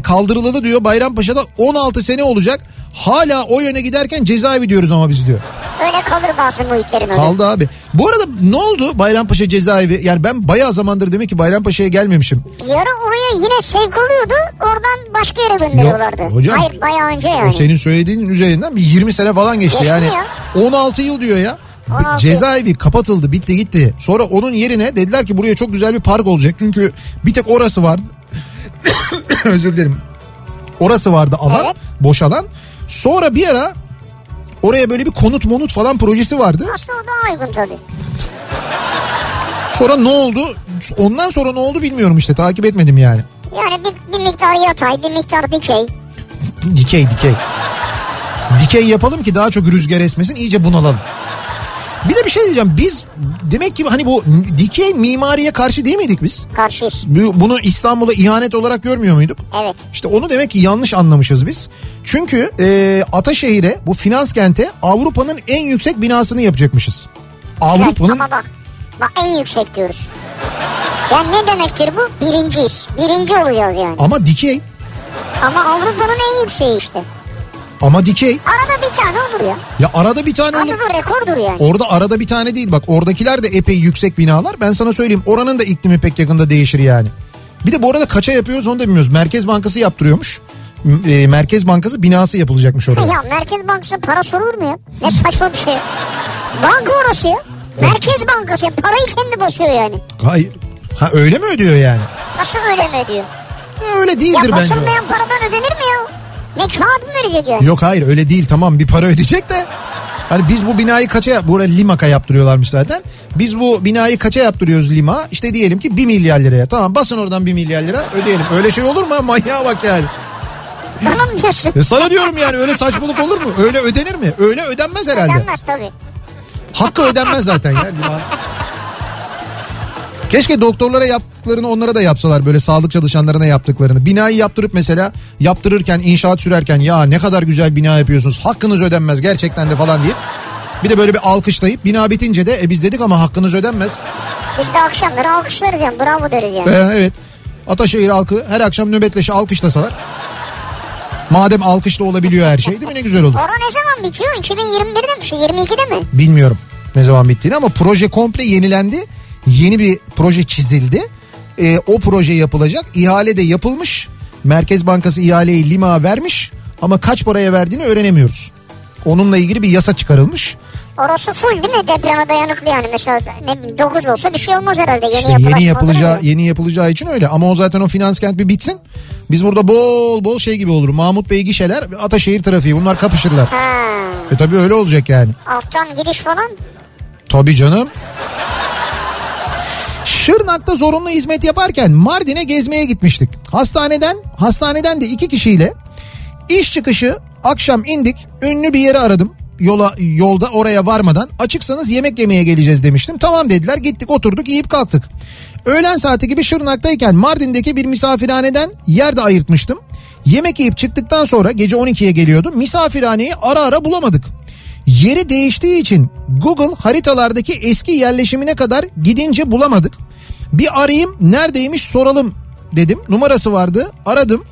kaldırılalı diyor Bayrampaşa'da 16 sene olacak. Hala o yöne giderken cezaevi diyoruz ama biz diyor. Öyle kalır bazı muhitlerin adı. Kaldı abi. Bu arada ne oldu Bayrampaşa cezaevi? Yani ben bayağı zamandır demek ki Bayrampaşa'ya gelmemişim. Bir ara oraya yine sevk oluyordu. Oradan başka yere gönderiyorlardı. Yok, hocam. Hayır bayağı önce yani. O senin söylediğinin üzerinden bir 20 sene falan geçti. Geçti yani ya. 16 yıl diyor ya. 16 Cezaevi kapatıldı bitti gitti. Sonra onun yerine dediler ki buraya çok güzel bir park olacak. Çünkü bir tek orası vardı. Özür dilerim. Orası vardı alan Evet. boş alan. Sonra bir ara oraya böyle bir konut monut falan projesi vardı. Aslında o daha uygun tabii. Sonra ne oldu? Ondan sonra ne oldu bilmiyorum işte takip etmedim yani. Yani bir, bir miktar yatay bir miktar dikey. Dikey dikey. Dikey yapalım ki daha çok rüzgar esmesin iyice bunalım. Bir de bir şey diyeceğim biz demek ki hani bu dikey mimariye karşı değil miydik biz? Karşıyız. Bu- Bunu İstanbul'a ihanet olarak görmüyor muyduk? Evet. İşte onu demek ki yanlış anlamışız biz. Çünkü e, Ataşehir'e bu finans kente Avrupa'nın en yüksek binasını yapacakmışız. Avrupa'nın Ama bak. Bak en yüksek diyoruz. Yani ne demektir bu? Birinciyiz. Birinci olacağız yani. ama dikey Ama Avrupa'nın en yükseği işte. Ama dikey. Arada bir tane olur ya. Ya arada bir tane olur. Adı da rekordur yani. Orada arada bir tane değil bak oradakiler de epey yüksek binalar. Ben sana söyleyeyim oranın da iklimi pek yakında değişir yani. Bir de bu arada kaça yapıyoruz onu da bilmiyoruz. Merkez Bankası yaptırıyormuş. E, Merkez Bankası binası yapılacakmış oraya. Ya Merkez Bankası para sorulur mu ya? Ne saçma bir şey. Banka orası ya. Merkez Bankası ya. Parayı kendi basıyor yani. Hayır. Ha öyle mi ödüyor yani? Nasıl öyle mi ödüyor? Öyle Ya değildir bence. o. basılmayan paradan ödenir mi ya? Ne kağıt mı verecek yani? Yok hayır öyle değil tamam bir para ödeyecek de. Hani biz bu binayı kaça yap burada Limak'a yaptırıyorlarmış zaten. Biz bu binayı kaça yaptırıyoruz Lima? İşte diyelim ki 1 milyar liraya. Tamam basın oradan 1 milyar lira ödeyelim. Öyle şey olur mu? Manyağa bak yani. Bana mı diyorsun? E sana diyorum yani öyle saçmalık olur mu? Öyle ödenir mi? Öyle ödenmez herhalde. Ödenmez tabii. Hakkı ödenmez zaten ya liman. Keşke doktorlara yaptıklarını onlara da yapsalar böyle sağlık çalışanlarına yaptıklarını. Binayı yaptırıp mesela yaptırırken inşaat sürerken ya ne kadar güzel bina yapıyorsunuz hakkınız ödenmez gerçekten de falan deyip bir de böyle bir alkışlayıp bina bitince de e biz dedik ama hakkınız ödenmez. Biz de akşamları alkışlarız yani. Bravo deriz yani. Ee, evet Ataşehir halkı her akşam nöbetleşe alkışlasalar. Madem alkışla olabiliyor her şey değil mi ne güzel olur. Ora ne zaman bitiyor? 2021'de mi? Şey, 22'de mi? Bilmiyorum ne zaman bittiğini ama proje komple yenilendi. Yeni bir proje çizildi. Ee, o proje yapılacak. İhale de yapılmış. Merkez Bankası ihaleyi Lima vermiş ama kaç paraya verdiğini öğrenemiyoruz. Onunla ilgili bir yasa çıkarılmış. Orası full değil mi? Depreme dayanıklı yani. Mesela ne, 9 olsa bir şey olmaz herhalde. Yeni, İşte yeni yapılacağı ya. yeni yapılacağı için öyle ama o zaten o finans kent bir bitsin. Biz burada bol bol şey gibi olur. Mahmut Bey gişeler, Ataşehir trafiği bunlar kapışırlar. Ha. E tabii öyle olacak yani. Alttan gidiş falan. Tabii canım. Şırnak'ta zorunlu hizmet yaparken Mardin'e gezmeye gitmiştik. Hastaneden hastaneden de iki kişiyle iş çıkışı akşam indik. Ünlü bir yeri aradım. Yola yolda oraya varmadan açıksanız yemek yemeye geleceğiz demiştim. Tamam dediler. Gittik oturduk yiyip kalktık. Öğlen saati gibi Şırnak'tayken Mardin'deki bir misafirhaneden yer de ayırtmıştım. Yemek yiyip çıktıktan sonra gece 12'ye geliyordum. Misafirhaneyi ara ara bulamadık. Yeri değiştiği için Google haritalardaki eski yerleşimine kadar gidince bulamadık. Bir arayayım neredeymiş soralım dedim. Numarası vardı aradım.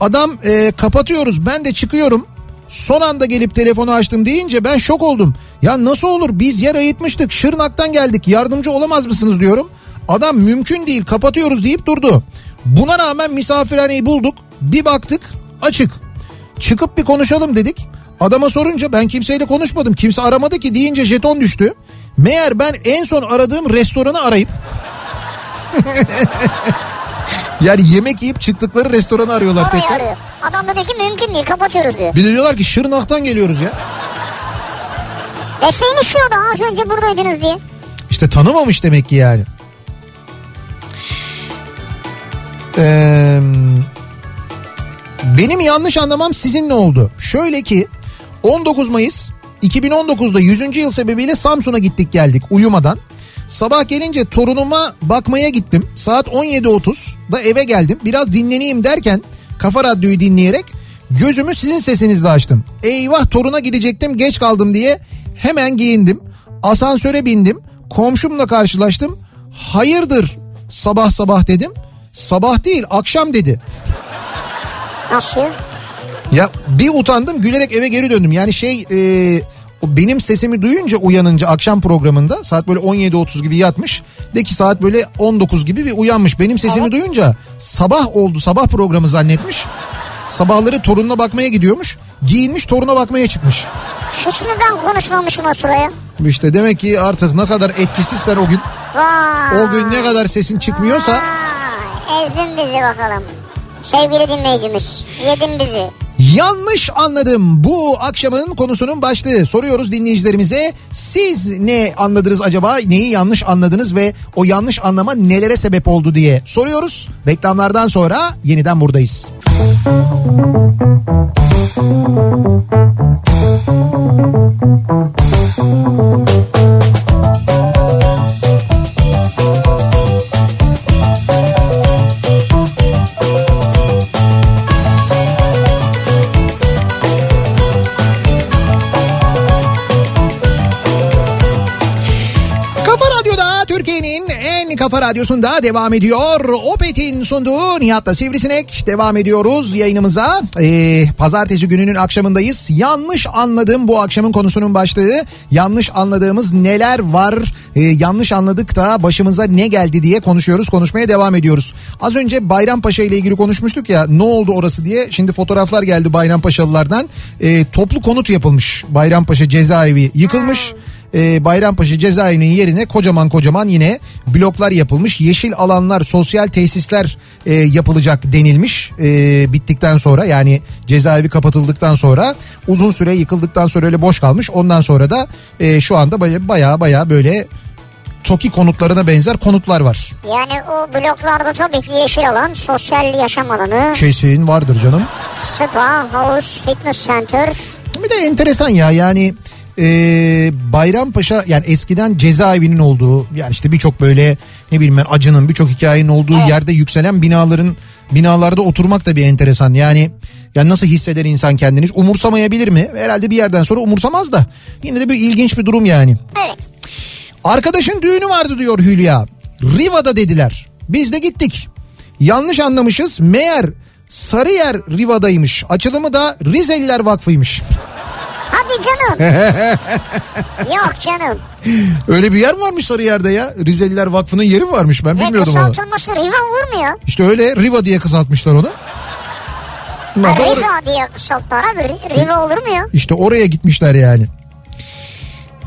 Adam e, kapatıyoruz ben de çıkıyorum. Son anda gelip telefonu açtım deyince ben şok oldum. Ya nasıl olur biz yer ayıtmıştık Şırnak'tan geldik yardımcı olamaz mısınız diyorum. Adam mümkün değil kapatıyoruz deyip durdu. Buna rağmen misafirhaneyi bulduk bir baktık açık. Çıkıp bir konuşalım dedik. Adama sorunca ben kimseyle konuşmadım kimse aramadı ki deyince jeton düştü. Meğer ben en son aradığım restoranı arayıp yani yemek yiyip çıktıkları restoranı arıyorlar Orayı tekrar. arıyor. Adam da diyor ki mümkün değil kapatıyoruz diyor. Bir de diyorlar ki Şırnak'tan geliyoruz ya. Deseymiş diyor da az önce buradaydınız diye. İşte tanımamış demek ki yani. Ee, benim yanlış anlamam sizin ne oldu? Şöyle ki 19 Mayıs 2019'da 100. yıl sebebiyle Samsun'a gittik geldik uyumadan. Sabah gelince torunuma bakmaya gittim. Saat 17.30'da eve geldim. Biraz dinleneyim derken Kafa Radyo'yu dinleyerek gözümü sizin sesinizle açtım. Eyvah toruna gidecektim geç kaldım diye hemen giyindim. Asansöre bindim. Komşumla karşılaştım. Hayırdır sabah sabah dedim. Sabah değil akşam dedi. Nasıl? Ya bir utandım gülerek eve geri döndüm. Yani şey e, benim sesimi duyunca uyanınca akşam programında saat böyle 17.30 gibi yatmış. De ki saat böyle 19 gibi bir uyanmış. Benim sesimi Evet. duyunca sabah oldu sabah programı zannetmiş. Sabahları torununa bakmaya gidiyormuş. Giyinmiş toruna bakmaya çıkmış. Hiç mi ben konuşmamışım o sıraya? İşte demek ki artık ne kadar etkisizsen o gün Vay. o gün ne kadar sesin çıkmıyorsa Vay. Ezdin bizi bakalım. Sevgili dinleyicimiz. Yedin bizi. Yanlış anladım. Bu akşamın konusunun başlığı. Soruyoruz dinleyicilerimize. Siz ne anladınız acaba? Neyi yanlış anladınız ve o yanlış anlama nelere sebep oldu diye soruyoruz. Reklamlardan sonra yeniden buradayız. Kafa kafa radyosunda devam ediyor. Opet'in sunduğu Nihat'la Sivrisinek devam ediyoruz yayınımıza. Ee, pazartesi gününün akşamındayız. Yanlış anladım bu akşamın konusunun başlığı. Yanlış anladığımız neler var? Ee, yanlış anladık da başımıza ne geldi diye konuşuyoruz. Konuşmaya devam ediyoruz. Az önce Bayrampaşa ile ilgili konuşmuştuk ya ne oldu orası diye. Şimdi fotoğraflar geldi Bayrampaşalılardan. Ee, toplu konut yapılmış. Bayrampaşa cezaevi yıkılmış e, Bayrampaşa cezaevinin yerine kocaman kocaman yine bloklar yapılmış. Yeşil alanlar, sosyal tesisler e, yapılacak denilmiş e, bittikten sonra yani cezaevi kapatıldıktan sonra uzun süre yıkıldıktan sonra öyle boş kalmış. Ondan sonra da e, şu anda baya baya, baya böyle TOKİ konutlarına benzer konutlar var. Yani o bloklarda tabii ki yeşil alan, sosyal yaşam alanı, Kesin vardır canım. spa, havuz, fitness center. Bir de enteresan ya yani e, Bayrampaşa yani eskiden cezaevinin olduğu yani işte birçok böyle ne bileyim ben acının birçok hikayenin olduğu Evet. yerde yükselen binaların binalarda oturmak da bir enteresan yani yani nasıl hisseder insan kendini umursamayabilir mi? Herhalde bir yerden sonra umursamaz da yine de bir ilginç bir durum yani. Evet. Arkadaşın düğünü vardı diyor Hülya. Riva'da dediler. Biz de gittik. Yanlış anlamışız. Meğer Sarıyer Riva'daymış. Açılımı da Rizeliler Vakfı'ymış. Canım. Yok canım. Öyle bir yer varmış Sarıyer'de ya? Rizeliler Vakfı'nın yeri varmış ben bilmiyordum onu. kısaltılması Riva olur mu ya? İşte öyle Riva diye kısaltmışlar onu. Ha, Ha, doğru. Riza diye kısaltma abi. Ri- Riva olur mu ya? İşte oraya gitmişler yani.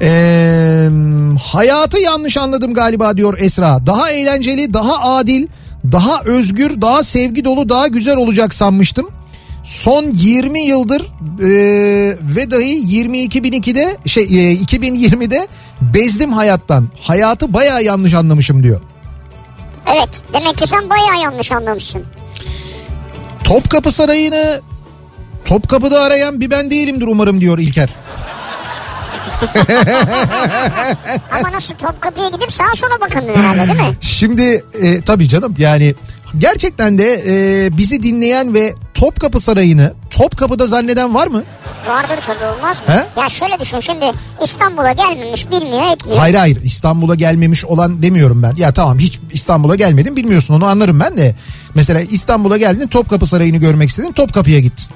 Ee, hayatı yanlış anladım galiba diyor Esra. Daha eğlenceli, daha adil, daha özgür, daha sevgi dolu, daha güzel olacak sanmıştım. Son 20 yıldır e, ve dahi 22.002'de şey e, 2020'de bezdim hayattan. Hayatı bayağı yanlış anlamışım diyor. Evet demek ki sen bayağı yanlış anlamışsın. Topkapı Sarayı'nı Topkapı'da arayan bir ben değilimdir umarım diyor İlker. Ama nasıl Topkapı'ya gidip sağa sola bakındın herhalde değil mi? Şimdi e, tabii canım yani gerçekten de e, bizi dinleyen ve Topkapı Sarayı'nı Topkapı'da zanneden var mı? Vardır tabii olmaz mı? He? Ya şöyle düşün şimdi İstanbul'a gelmemiş bilmiyor etmiyor. Hayır hayır İstanbul'a gelmemiş olan demiyorum ben. Ya tamam hiç İstanbul'a gelmedim bilmiyorsun onu anlarım ben de. Mesela İstanbul'a geldin Topkapı Sarayı'nı görmek istedin Topkapı'ya gittin.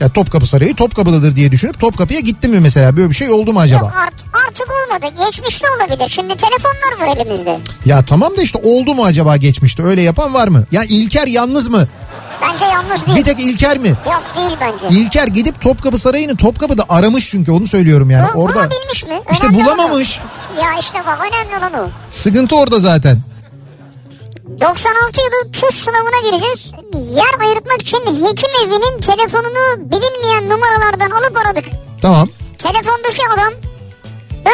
Ya Topkapı Sarayı Topkapı'dadır diye düşünüp Topkapı'ya gittin mi mesela böyle bir şey oldu mu acaba? Yok art, artık olmadı. Geçmişte olabilir. Şimdi telefonlar var elimizde. Ya tamam da işte oldu mu acaba geçmişte öyle yapan var mı? Ya İlker yalnız mı? Bence yalnız değil. Bir tek İlker mi? Yok değil bence. İlker gidip Topkapı Sarayı'nı Topkapı'da aramış çünkü onu söylüyorum yani. Bu- orada Bulabilmiş mi? İşte Önemli olan o. bulamamış. Ya işte bak önemli olan o. Sıkıntı orada zaten. 96 yılı TUS sınavına gireceğiz. Yer ayırtmak için hekim evinin telefonunu bilinmeyen numaralardan alıp aradık. Tamam. Telefondaki adam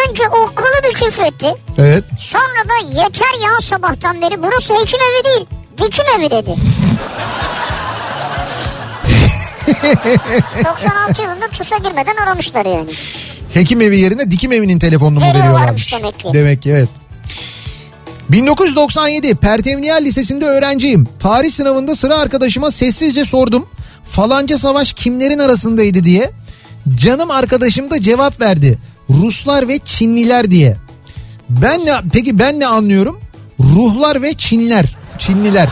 önce okkalı bir küfür etti. Evet. Sonra da yeter ya sabahtan beri burası hekim evi değil dikim evi dedi. 96 yılında TUS'a girmeden aramışlar yani. Hekim evi yerine dikim evinin telefonunu mu veriyorlarmış? demek ki. Demek ki evet. 1997 Pertevniyel Lisesi'nde öğrenciyim. Tarih sınavında sıra arkadaşıma sessizce sordum. Falanca savaş kimlerin arasındaydı diye. Canım arkadaşım da cevap verdi. Ruslar ve Çinliler diye. Ben ne peki ben ne anlıyorum? Ruhlar ve Çinler. Çinliler.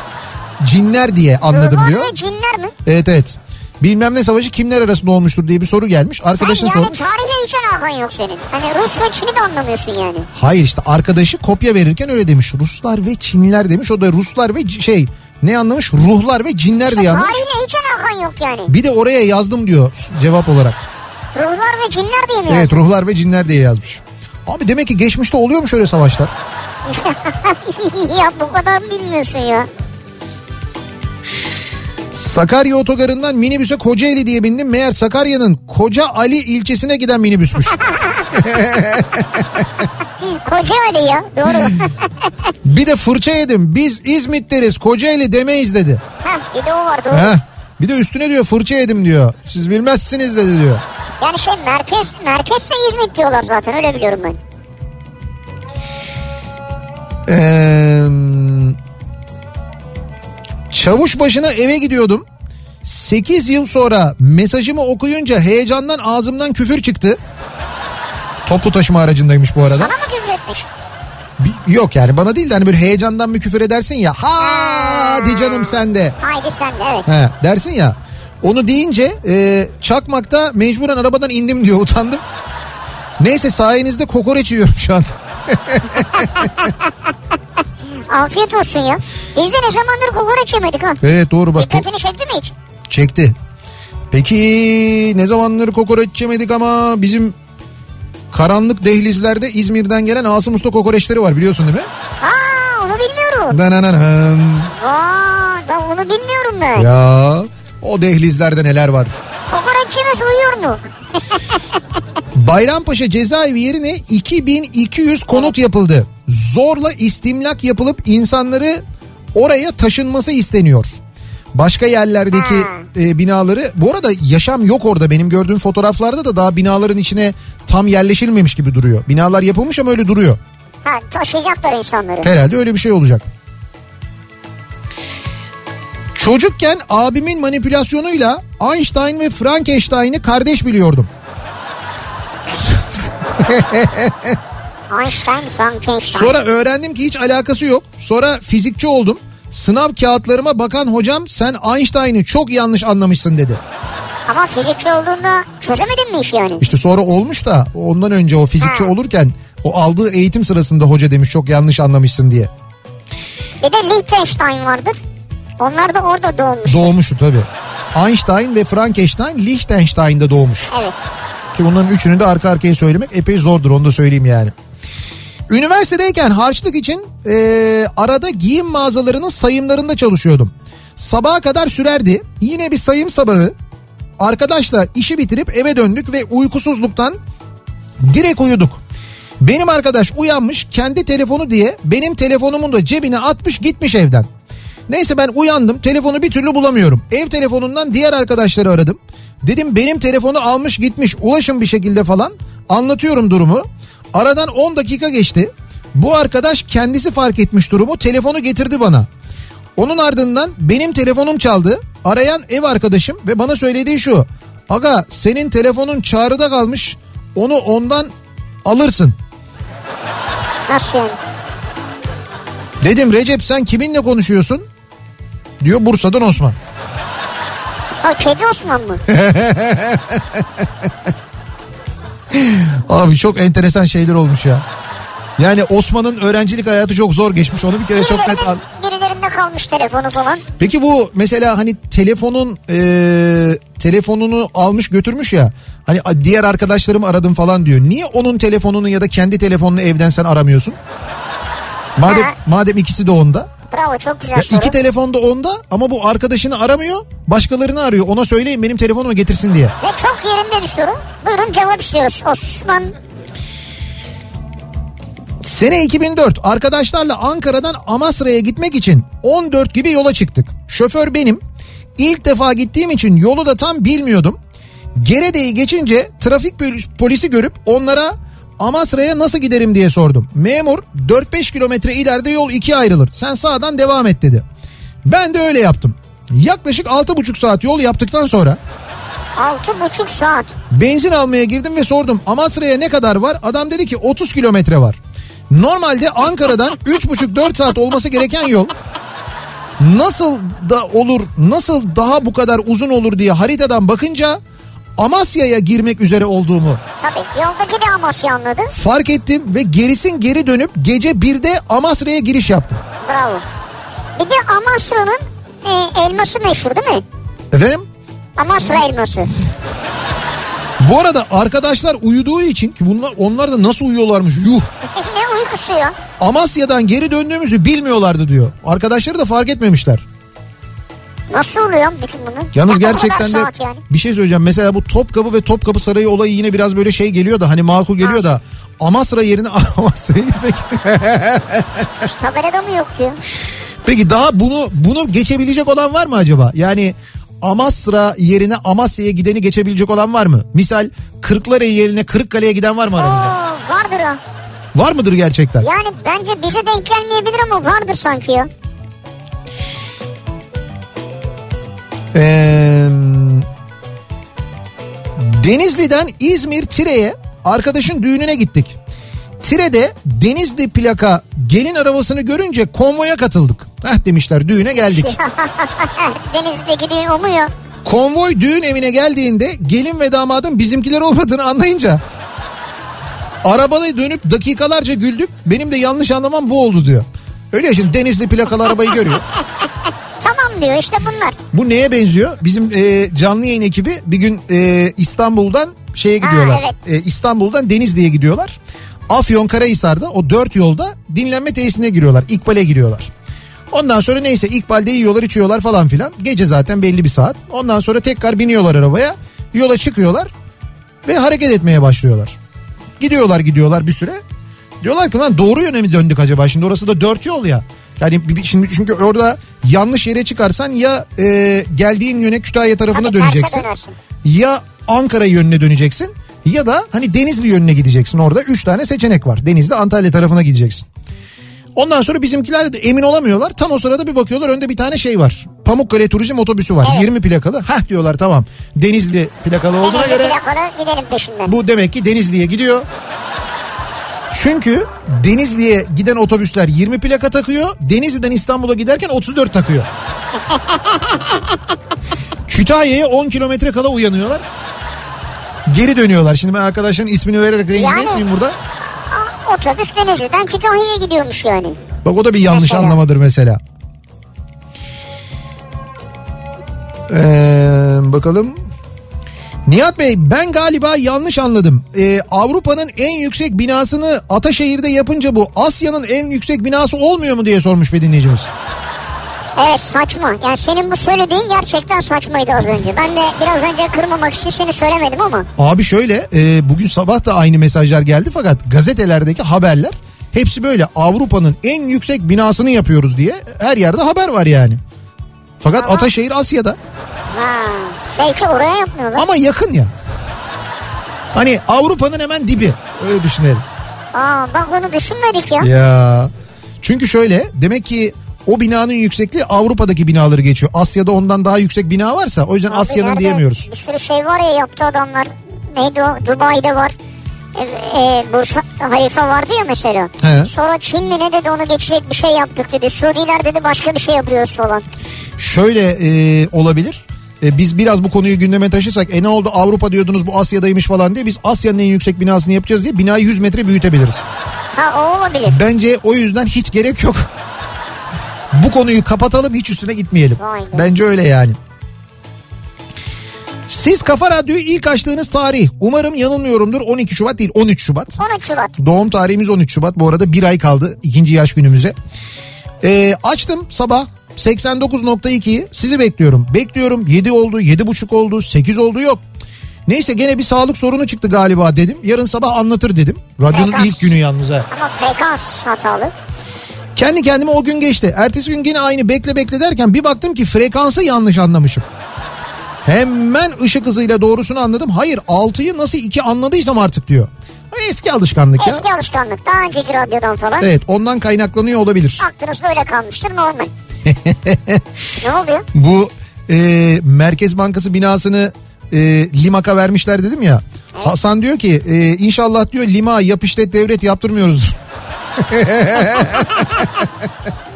Cinler diye anladım Ruhlar diyor. ve cinler mi? Evet evet. Bilmem ne savaşı kimler arasında olmuştur diye bir soru gelmiş. Arkadaşın Sen yani sormuş. tarihle hiç alakan yok senin. Hani Rus ve Çin'i de anlamıyorsun yani. Hayır işte arkadaşı kopya verirken öyle demiş. Ruslar ve Çinliler demiş. O da Ruslar ve şey ne anlamış? Ruhlar ve cinler İşte diye anlamış. tarihle hiç alakan yok yani. Bir de oraya yazdım diyor cevap olarak. Ruhlar ve cinler diye mi Evet yazdın? ruhlar ve cinler diye yazmış. Abi demek ki geçmişte oluyormuş öyle savaşlar. ya bu kadar bilmiyorsun ya. Sakarya otogarından minibüse Kocaeli diye bindim. Meğer Sakarya'nın Koca Ali ilçesine giden minibüsmüş. Koca öyle ya doğru. bir de fırça yedim. Biz İzmitleriz Kocaeli demeyiz dedi. Heh, bir de o var doğru. Heh. Bir de üstüne diyor fırça yedim diyor. Siz bilmezsiniz dedi diyor. Yani şey merkez merkezse İzmit diyorlar zaten öyle biliyorum ben. Çavuş başına eve gidiyordum. 8 yıl sonra mesajımı okuyunca heyecandan ağzımdan küfür çıktı. Toplu taşıma aracındaymış bu arada. Sana mı küfür etmiş? Bir- yok yani bana değil de hani böyle heyecandan bir küfür edersin ya. Hadi canım sen de. Haydi sen de evet. He, dersin ya. Onu deyince e, çakmakta mecburen arabadan indim diyor utandım. Neyse sayenizde kokoreç yiyorum şu anda. Afiyet olsun ya. Biz de ne zamandır kokoreç yemedik ha. Evet doğru bak. Dikkatini çekti mi hiç? Çekti. Peki ne zamandır kokoreç yemedik ama bizim karanlık dehlizlerde İzmir'den gelen Asım Usta kokoreçleri var biliyorsun değil mi? Aa onu bilmiyorum. Danananan. Aa ben onu bilmiyorum ben. Ya o dehlizlerde neler var. Kokoreççimiz uyuyor mu? Bayrampaşa cezaevi yerine 2200 konut yapıldı. Zorla istimlak yapılıp insanları oraya taşınması isteniyor. Başka yerlerdeki e, binaları bu arada yaşam yok orada benim gördüğüm fotoğraflarda da daha binaların içine tam yerleşilmemiş gibi duruyor. Binalar yapılmış ama öyle duruyor. Ha taşıyacaklar insanları. Herhalde öyle bir şey olacak. Çocukken abimin manipülasyonuyla Einstein ve Frankenstein'i kardeş biliyordum. Einstein, Frankenstein. Sonra öğrendim ki hiç alakası yok. Sonra fizikçi oldum. Sınav kağıtlarıma bakan hocam sen Einstein'ı çok yanlış anlamışsın dedi. Ama fizikçi olduğunda çözemedin mi iş yani? İşte sonra olmuş da ondan önce o fizikçi Ha. olurken o aldığı eğitim sırasında hoca demiş çok yanlış anlamışsın diye. Bir de Liechtenstein vardır. Onlar da orada doğmuş. Doğmuştu tabii. Einstein ve Frankenstein Liechtenstein'de doğmuş. evet. Ki bunların üçünü de arka arkaya söylemek epey zordur onu da söyleyeyim yani. Üniversitedeyken harçlık için eee, arada giyim mağazalarının sayımlarında çalışıyordum. Sabaha kadar sürerdi. Yine bir sayım sabahı. Arkadaşla işi bitirip eve döndük ve uykusuzluktan direkt uyuduk. Benim arkadaş uyanmış kendi telefonu diye benim telefonumun da cebine atmış gitmiş evden. Neyse ben uyandım telefonu bir türlü bulamıyorum. Ev telefonundan diğer arkadaşları aradım. Dedim benim telefonu almış gitmiş ulaşın bir şekilde falan. Anlatıyorum durumu. Aradan 10 dakika geçti. Bu arkadaş kendisi fark etmiş durumu telefonu getirdi bana. Onun ardından benim telefonum çaldı. Arayan ev arkadaşım ve bana söylediği şu. Aga senin telefonun çağrıda kalmış. Onu ondan alırsın. Nasıl yani? Dedim Recep sen kiminle konuşuyorsun? Diyor Bursa'dan Osman. O kedi Osman mı? Abi çok enteresan şeyler olmuş ya. Yani Osman'ın öğrencilik hayatı çok zor geçmiş. Onu bir kere çok net an... Birilerinde, kalmış telefonu falan. Peki bu mesela hani telefonun e, telefonunu almış götürmüş ya. Hani diğer arkadaşlarım aradım falan diyor. Niye onun telefonunu ya da kendi telefonunu evden sen aramıyorsun? Madem Ha. madem ikisi de onda. Bravo çok güzel Ya soru. iki telefon da onda ama bu arkadaşını aramıyor. Başkalarını arıyor. Ona söyleyin benim telefonumu getirsin diye. Ve çok yerinde bir soru. Buyurun cevap istiyoruz. Osman Sene 2004 arkadaşlarla Ankara'dan Amasra'ya gitmek için 14 gibi yola çıktık. Şoför benim. İlk defa gittiğim için yolu da tam bilmiyordum. Gerede'yi geçince trafik polis- polisi görüp onlara Amasra'ya nasıl giderim diye sordum. Memur 4-5 kilometre ileride yol ikiye ayrılır. Sen sağdan devam et dedi. Ben de öyle yaptım. Yaklaşık 6,5 saat yol yaptıktan sonra altı buçuk saat. Benzin almaya girdim ve sordum Amasra'ya ne kadar var? Adam dedi ki 30 kilometre var. Normalde Ankara'dan 3,5-4 saat olması gereken yol nasıl da olur, nasıl daha bu kadar uzun olur diye haritadan bakınca Amasya'ya girmek üzere olduğumu Tabii yoldaki de Amasya anladı. fark ettim ve gerisin geri dönüp gece 1'de Amasra'ya giriş yaptım. Bravo. Bir de Amasra'nın e, elması meşhur değil mi? Efendim? Amasra elması. Bu arada arkadaşlar uyuduğu için ki bunlar onlar da nasıl uyuyorlarmış yuh. ne uykusu ya? Amasya'dan geri döndüğümüzü bilmiyorlardı diyor. Arkadaşları da fark etmemişler. Nasıl oluyor bütün bunu? Yalnız Ya gerçekten de yani. bir şey söyleyeceğim. Mesela bu Topkapı ve Topkapı Sarayı olayı yine biraz böyle şey geliyor da hani makul geliyor da Amasra yerine Amasra'ya gitmek. Hiç tabelada mı yok diyor. Peki daha bunu bunu geçebilecek olan var mı acaba? Yani Amasra yerine Amasya'ya gideni geçebilecek olan var mı? Misal Kırklareli yerine Kırıkkale'ye giden var mı Oo, aramızda? vardır o. Var mıdır gerçekten? Yani bence bize denk gelmeyebilir ama vardır sanki ya. Denizli'den İzmir Tire'ye arkadaşın düğününe gittik. Tire'de Denizli plaka gelin arabasını görünce konvoya katıldık. Heh demişler düğüne geldik. Denizli'deki düğün o mu ya? Konvoy düğün evine geldiğinde gelin ve damadın bizimkiler olmadığını anlayınca arabada dönüp dakikalarca güldük. Benim de yanlış anlamam bu oldu diyor. Öyle ya şimdi Denizli plakalı arabayı görüyor. Tamam diyor işte bunlar. Bu neye benziyor? Bizim e, canlı yayın ekibi bir gün e, İstanbul'dan şeye Ha, gidiyorlar. evet. E, İstanbul'dan Denizli'ye gidiyorlar. Afyon Karahisar'da o dört yolda dinlenme tesisine giriyorlar. İkbal'e giriyorlar. Ondan sonra neyse İkbal'de yiyorlar içiyorlar falan filan. Gece zaten belli bir saat. Ondan sonra tekrar biniyorlar arabaya. Yola çıkıyorlar ve hareket etmeye başlıyorlar. Gidiyorlar gidiyorlar bir süre. Diyorlar ki lan doğru yöne mi döndük acaba? Şimdi orası da dört yol ya. Yani şimdi çünkü orada yanlış yere çıkarsan ya e, geldiğin yöne Kütahya tarafına Tabii döneceksin. Ya Ankara yönüne döneceksin ya da hani Denizli yönüne gideceksin. Orada üç tane seçenek var. Denizli Antalya tarafına gideceksin. Ondan sonra bizimkiler de emin olamıyorlar. Tam o sırada bir bakıyorlar önde bir tane şey var. Pamukkale turizm otobüsü var. Evet. 20 plakalı. Hah diyorlar tamam. Denizli plakalı olduğuna Denizli göre plakalı gidelim peşinden. bu demek ki Denizli'ye gidiyor. Çünkü Denizli'ye giden otobüsler 20 plaka takıyor. Denizli'den İstanbul'a giderken 34 takıyor. Kütahya'ya 10 kilometre kala uyanıyorlar. Geri dönüyorlar. Şimdi ben arkadaşların ismini vererek rencide Yani- etmeyeyim burada. Otobüs Denizli'den Kütahya'ya gidiyormuş yani. Bak o da bir yanlış Mesela. anlamadır mesela. Ee, bakalım. Nihat Bey ben galiba yanlış anladım. Ee, Avrupa'nın en yüksek binasını Ataşehir'de yapınca bu Asya'nın en yüksek binası olmuyor mu diye sormuş bir dinleyicimiz. Evet saçma. Yani senin bu söylediğin gerçekten saçmaydı az önce. Ben de biraz önce kırmamak için seni söylemedim ama. Abi şöyle e, bugün sabah da aynı mesajlar geldi fakat gazetelerdeki haberler hepsi böyle Avrupa'nın en yüksek binasını yapıyoruz diye her yerde haber var yani. Fakat Ama- Ataşehir Asya'da Ha, belki oraya yapmıyorlar. ama yakın ya. Hani Avrupa'nın hemen dibi öyle düşünelim. Aa bak onu düşünmedik ya. Ya çünkü şöyle demek ki o binanın yüksekliği Avrupa'daki binaları geçiyor. Asya'da ondan daha yüksek bina varsa o yüzden Abi Asya'nın diyemiyoruz. Bir sürü şey var ya yaptı adamlar. Neydi o? Dubai'de var. E, e, Burj Halifa vardı ya mesela. He. Sonra Çin mi ne dedi onu geçecek bir şey yaptık dedi. Suudiler dedi başka bir şey yapıyoruz falan. Şöyle e, olabilir. E, biz biraz bu konuyu gündeme taşırsak e ne oldu Avrupa diyordunuz bu Asya'daymış falan diye biz Asya'nın en yüksek binasını yapacağız diye binayı 100 metre büyütebiliriz. Ha o olabilir. Bence o yüzden hiç gerek yok. bu konuyu kapatalım hiç üstüne gitmeyelim. Be. Bence öyle yani. Siz Kafa Radyo'yu ilk açtığınız tarih umarım yanılmıyorumdur 12 Şubat değil 13 Şubat. 13 Şubat. Doğum tarihimiz 13 Şubat. Bu arada bir ay kaldı ikinci yaş günümüze. Ee, açtım sabah 89.2'yi sizi bekliyorum. Bekliyorum 7 oldu 7.5 oldu 8 oldu yok. Neyse gene bir sağlık sorunu çıktı galiba dedim. Yarın sabah anlatır dedim. Radyonun Frekans. ilk günü yalnız ha. Ama frekans hatalı. Kendi kendime o gün geçti. Ertesi gün yine aynı bekle bekle derken bir baktım ki frekansı yanlış anlamışım. Hemen ışık hızıyla doğrusunu anladım. Hayır 6'yı nasıl 2 anladıysam artık diyor. Eski alışkanlık ya. Eski alışkanlık. Daha önceki radyodan falan. Evet ondan kaynaklanıyor olabilir. Aklınızda öyle kalmıştır normal. ne oluyor? Bu e, Merkez Bankası binasını e, Limak'a vermişler dedim ya. Hasan diyor ki e, inşallah diyor Lima yap işlet devret yaptırmıyoruzdur.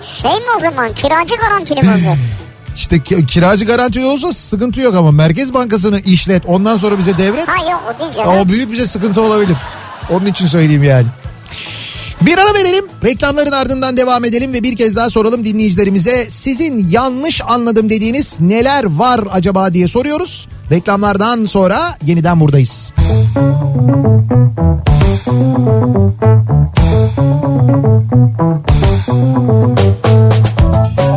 Şey mi o zaman? Kiracı garantili mi olacak? İşte ki- kiracı garantili olsa sıkıntı yok ama Merkez Bankası'nı işlet ondan sonra bize devret. ha yok o değil canım. O büyük bize sıkıntı olabilir. Onun için söyleyeyim yani. Bir ara verelim. Reklamların ardından devam edelim ve bir kez daha soralım dinleyicilerimize. Sizin yanlış anladım dediğiniz neler var acaba diye soruyoruz. Reklamlardan sonra yeniden buradayız. Kafa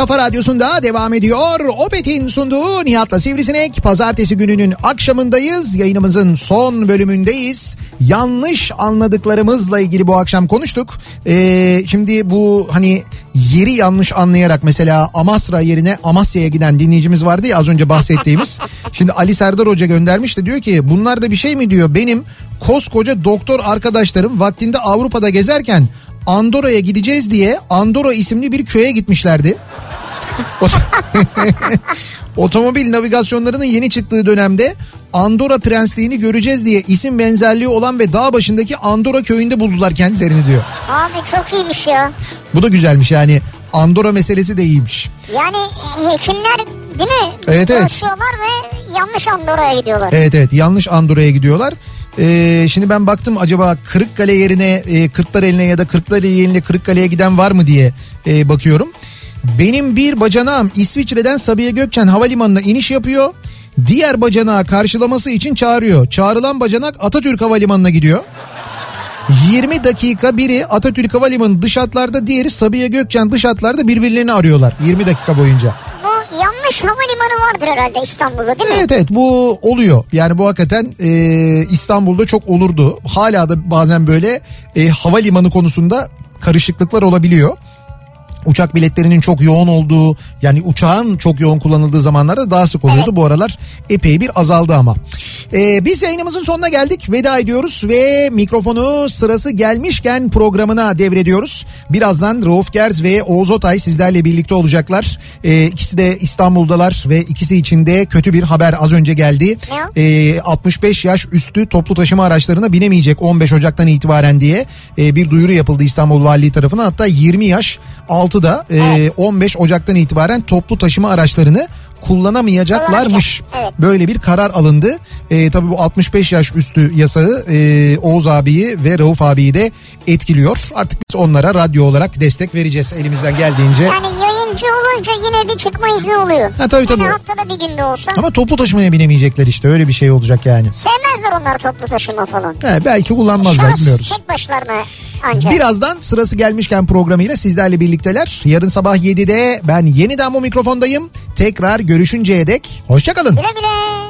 kafa radyosunda devam ediyor. Opet'in sunduğu Nihat'la Sivrisinek. Pazartesi gününün akşamındayız. Yayınımızın son bölümündeyiz. Yanlış anladıklarımızla ilgili bu akşam konuştuk. Ee, şimdi bu hani yeri yanlış anlayarak mesela Amasra yerine Amasya'ya giden dinleyicimiz vardı ya az önce bahsettiğimiz. Şimdi Ali Serdar Hoca göndermiş de diyor ki bunlar da bir şey mi diyor benim koskoca doktor arkadaşlarım vaktinde Avrupa'da gezerken Andorra'ya gideceğiz diye Andorra isimli bir köye gitmişlerdi. Otomobil navigasyonlarının yeni çıktığı dönemde Andorra Prensliğini göreceğiz diye isim benzerliği olan ve dağ başındaki Andorra köyünde buldular kendilerini diyor. Abi çok iyiymiş ya. Bu da güzelmiş yani Andorra meselesi de iyiymiş. Yani e, hekimler değil mi? Evet, evet. Dolaşıyorlar ve yanlış Andorra'ya gidiyorlar. Evet evet yanlış Andorra'ya gidiyorlar. Ee, şimdi ben baktım acaba Kırıkkale yerine e, Kırklareli'ne ya da Kırklareli yerine Kırıkkale'ye giden var mı diye e, bakıyorum. Benim bir bacanağım İsviçre'den Sabiha Gökçen Havalimanı'na iniş yapıyor. Diğer bacanağı karşılaması için çağırıyor. Çağrılan bacanak Atatürk Havalimanı'na gidiyor. 20 dakika biri Atatürk Havalimanı dış hatlarda diğeri Sabiha Gökçen dış hatlarda birbirlerini arıyorlar 20 dakika boyunca. Bu yanlış havalimanı vardır herhalde İstanbul'da değil mi? Evet evet bu oluyor. Yani bu hakikaten e, İstanbul'da çok olurdu. Hala da bazen böyle e, havalimanı konusunda karışıklıklar olabiliyor. Uçak biletlerinin çok yoğun olduğu yani uçağın çok yoğun kullanıldığı zamanlarda daha sık oluyordu. Bu aralar epey bir azaldı ama. Ee, biz yayınımızın sonuna geldik. Veda ediyoruz ve mikrofonu sırası gelmişken programına devrediyoruz. Birazdan Rauf Gerz ve Oğuz Otay sizlerle birlikte olacaklar. Ee, ikisi de İstanbul'dalar ve ikisi için de kötü bir haber az önce geldi. Ee, 65 yaş üstü toplu taşıma araçlarına binemeyecek 15 Ocak'tan itibaren diye e, bir duyuru yapıldı İstanbul Valiliği tarafından. Hatta 20 yaş altı da e, 15 Ocak'tan itibaren toplu taşıma araçlarını kullanamayacaklarmış. Evet. Böyle bir karar alındı. E, tabii bu 65 yaş üstü yasağı e, Oğuz abiyi ve Rauf abiyi de etkiliyor. Artık biz onlara radyo olarak destek vereceğiz elimizden geldiğince. Yani izinci olunca yine bir çıkma izni oluyor. Ha, tabii, tabii. Yani haftada bir günde olsa. Ama toplu taşımaya binemeyecekler işte öyle bir şey olacak yani. Sevmezler onlar toplu taşıma falan. He, belki kullanmazlar Şahıs bilmiyoruz. tek başlarına ancak. Birazdan sırası gelmişken programıyla sizlerle birlikteler. Yarın sabah 7'de ben yeniden bu mikrofondayım. Tekrar görüşünceye dek hoşçakalın. Güle güle.